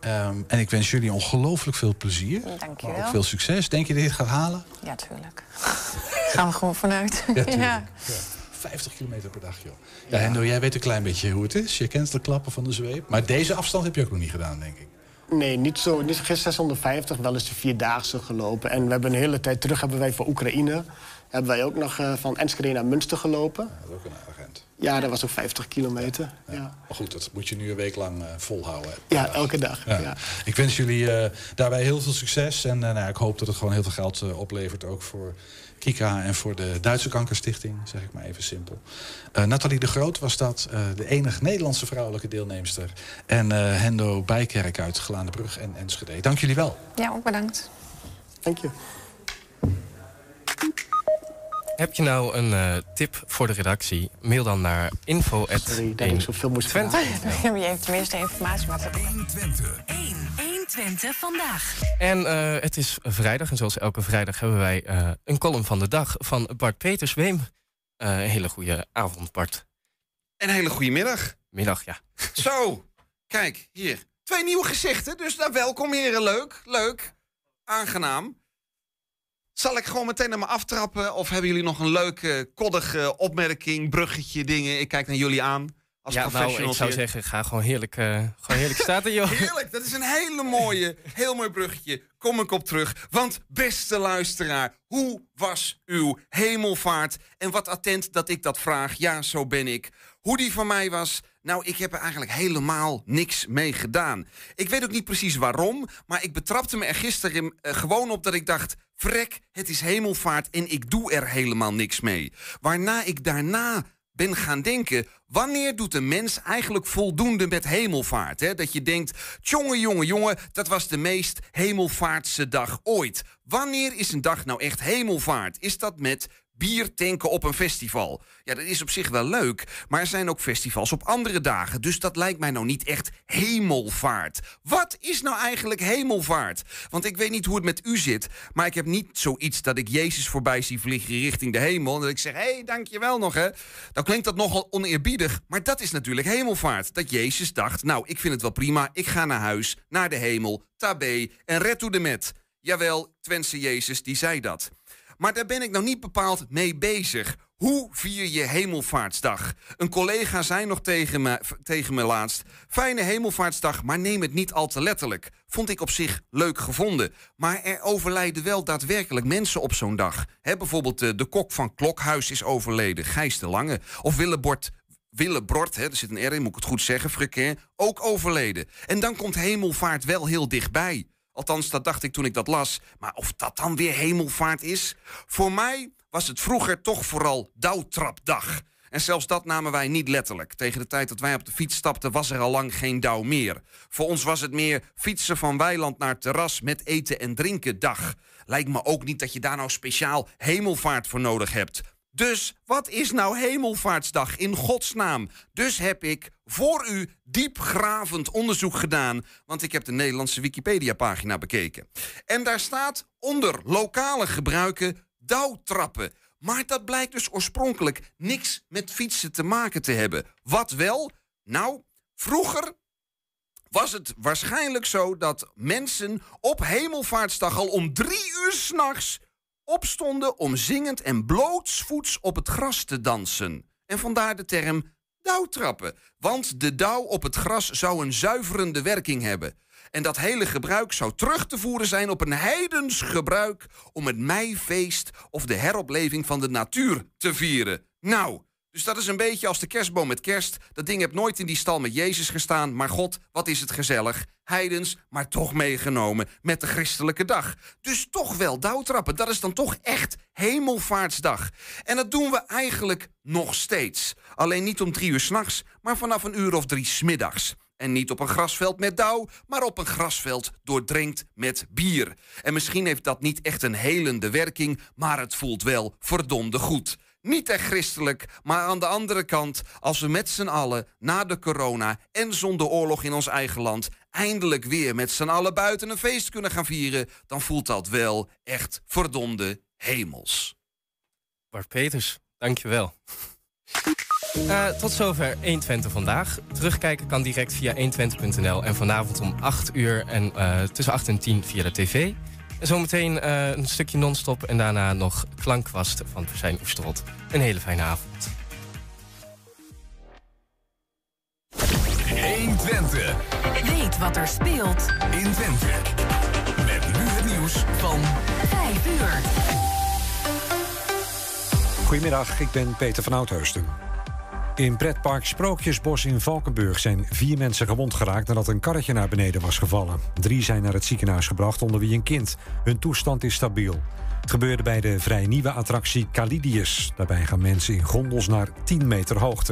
Ehm, en ik wens jullie ongelooflijk veel plezier. Dank je Maar ook wel. veel succes. Denk je dat je dit gaat halen? Ja, tuurlijk. *laughs* Gaan we gewoon vanuit. Ja, tuurlijk. ja. Ja. 50 kilometer per dag, joh. Ja, Hendo, jij weet een klein beetje hoe het is. Je kent de klappen van de zweep. Maar deze afstand heb je ook nog niet gedaan, denk ik. Nee, niet zo. Niet geen 650, wel eens de vierdaagse gelopen. En we hebben een hele tijd terug hebben wij voor Oekraïne... hebben wij ook nog eh, van Enschede naar Münster gelopen. Dat is ook een aardig eind. Ja, dat was ook 50 kilometer. Ja, Maar goed, dat moet je nu een week lang eh, volhouden. ja elke dag. Ja. Ja. Ik wens jullie eh, daarbij heel veel succes. En eh, nou, ik hoop dat het gewoon heel veel geld eh, oplevert. Ook voor Kika en voor de Duitse Kankerstichting, zeg ik maar even simpel. Eh, Nathalie de Groot was dat, eh, de enige Nederlandse vrouwelijke deelnemster. En eh, Hendo Bijkerk uit Gelaandebrug en Enschede. Dank jullie wel. ja, ook bedankt. Dank je. Heb je nou een eh, tip voor de redactie? Mail dan naar info. Sorry dat ik zoveel moest Twente. *laughs* Je hebt tenminste informatie. Maar 120 vandaag. En eh, het is vrijdag en zoals elke vrijdag hebben wij eh, een column van de dag van Bart Petersweem. Eh een hele goede avond, Bart. Een hele goede middag. Middag, ja. *laughs* Zo, kijk, hier. Twee nieuwe gezichten, dus nou, welkom heren. Leuk, leuk. Aangenaam. Zal ik gewoon meteen naar me aftrappen? Of hebben jullie nog een leuke, koddige opmerking, bruggetje, dingen? Ik kijk naar jullie aan. Als ja, nou, ik zou zeggen, ga gewoon heerlijk, eh, gewoon heerlijk staan, joh. *laughs* Heerlijk, dat is een hele mooie, heel mooi bruggetje. Kom ik op terug. Want beste luisteraar, hoe was uw hemelvaart? En wat attent dat ik dat vraag. Ja, zo ben ik. Hoe die van mij was? Nou, ik heb er eigenlijk helemaal niks mee gedaan. Ik weet ook niet precies waarom, maar ik betrapte me er gisteren eh, gewoon op dat ik dacht... Vrek, het is hemelvaart en ik doe er helemaal niks mee. Waarna ik daarna ben gaan denken... wanneer doet een mens eigenlijk voldoende met hemelvaart? Hè? Dat je denkt, jongen, jongen, jongen... dat was de meest hemelvaartse dag ooit. Wanneer is een dag nou echt hemelvaart? Is dat met bier tanken op een festival? Ja, dat is op zich wel leuk, maar er zijn ook festivals op andere dagen... dus dat lijkt mij nou niet echt hemelvaart. Wat is nou eigenlijk hemelvaart? Want ik weet niet hoe het met u zit... maar ik heb niet zoiets dat ik Jezus voorbij zie vliegen richting de hemel... en dat ik zeg, hé, hey, dankjewel nog, hè. Dan klinkt dat nogal oneerbiedig, maar dat is natuurlijk hemelvaart. Dat Jezus dacht, nou, ik vind het wel prima, ik ga naar huis, naar de hemel, tabé en red to de met. Jawel, Twentse Jezus, die zei dat. Maar daar ben ik nou niet bepaald mee bezig. Hoe vier je Hemelvaartsdag? Een collega zei nog tegen me, tegen me laatst... Fijne Hemelvaartsdag, maar neem het niet al te letterlijk. Vond ik op zich leuk gevonden. Maar er overlijden wel daadwerkelijk mensen op zo'n dag. Hè, bijvoorbeeld eh, de kok van Klokhuis is overleden, Gijs de Lange. Of Willebord hè, er zit een R in, moet ik het goed zeggen, Frequin, ook overleden. En dan komt hemelvaart wel heel dichtbij. Althans, dat dacht ik toen ik dat las. Maar of dat dan weer hemelvaart is? Voor mij was het vroeger toch vooral douwtrapdag. En zelfs dat namen wij niet letterlijk. Tegen de tijd dat wij op de fiets stapten was er al lang geen douw meer. Voor ons was het meer fietsen van weiland naar terras met eten en drinken dag. Lijkt me ook niet dat je daar nou speciaal hemelvaart voor nodig hebt. Dus wat is nou Hemelvaartsdag in godsnaam? Dus heb ik voor u diepgravend onderzoek gedaan, want ik heb de Nederlandse Wikipedia-pagina bekeken. En daar staat onder lokale gebruiken douwtrappen. Maar dat blijkt dus oorspronkelijk niks met fietsen te maken te hebben. Wat wel? Nou, vroeger was het waarschijnlijk zo dat mensen op Hemelvaartsdag al om drie uur s'nachts opstonden om zingend en blootsvoets op het gras te dansen. En vandaar de term dauwtrappen. Want de dauw op het gras zou een zuiverende werking hebben. En dat hele gebruik zou terug te voeren zijn op een heidens gebruik om het meifeest of de heropleving van de natuur te vieren. Nou, dus dat is een beetje als de kerstboom met kerst. Dat ding heeft nooit in die stal met Jezus gestaan. Maar God, wat is het gezellig. Heidens, maar toch meegenomen met de christelijke dag. Dus toch wel douwtrappen. Dat is dan toch echt hemelvaartsdag. En dat doen we eigenlijk nog steeds. Alleen niet om drie uur s'nachts, maar vanaf een uur of drie smiddags. En niet op een grasveld met dauw, maar op een grasveld doordrenkt met bier. En misschien heeft dat niet echt een helende werking, maar het voelt wel verdomde goed. Niet echt christelijk, maar aan de andere kant, als we met z'n allen na de corona en zonder oorlog in ons eigen land eindelijk weer met z'n allen buiten een feest kunnen gaan vieren, dan voelt dat wel echt verdomde hemels. Bart Peters, dankjewel. Uh, *laughs* tot zover 120 vandaag. Terugkijken kan direct via 120.nl en vanavond om 8 uur en uh, tussen 8 en 10 via de tv. En zometeen uh, een stukje non-stop en daarna nog klankkwast van Verzijn Oesterot. Een hele fijne avond. 120. Weet wat er speelt in Twente. Met nu het nieuws van 5 uur. Goedemiddag, ik ben Peter van Oudheusden. In pretpark Sprookjesbos in Valkenburg zijn vier mensen gewond geraakt nadat een karretje naar beneden was gevallen. Drie zijn naar het ziekenhuis gebracht, onder wie een kind. Hun toestand is stabiel. Het gebeurde bij de vrij nieuwe attractie Calidius. Daarbij gaan mensen in gondels naar 10 meter hoogte.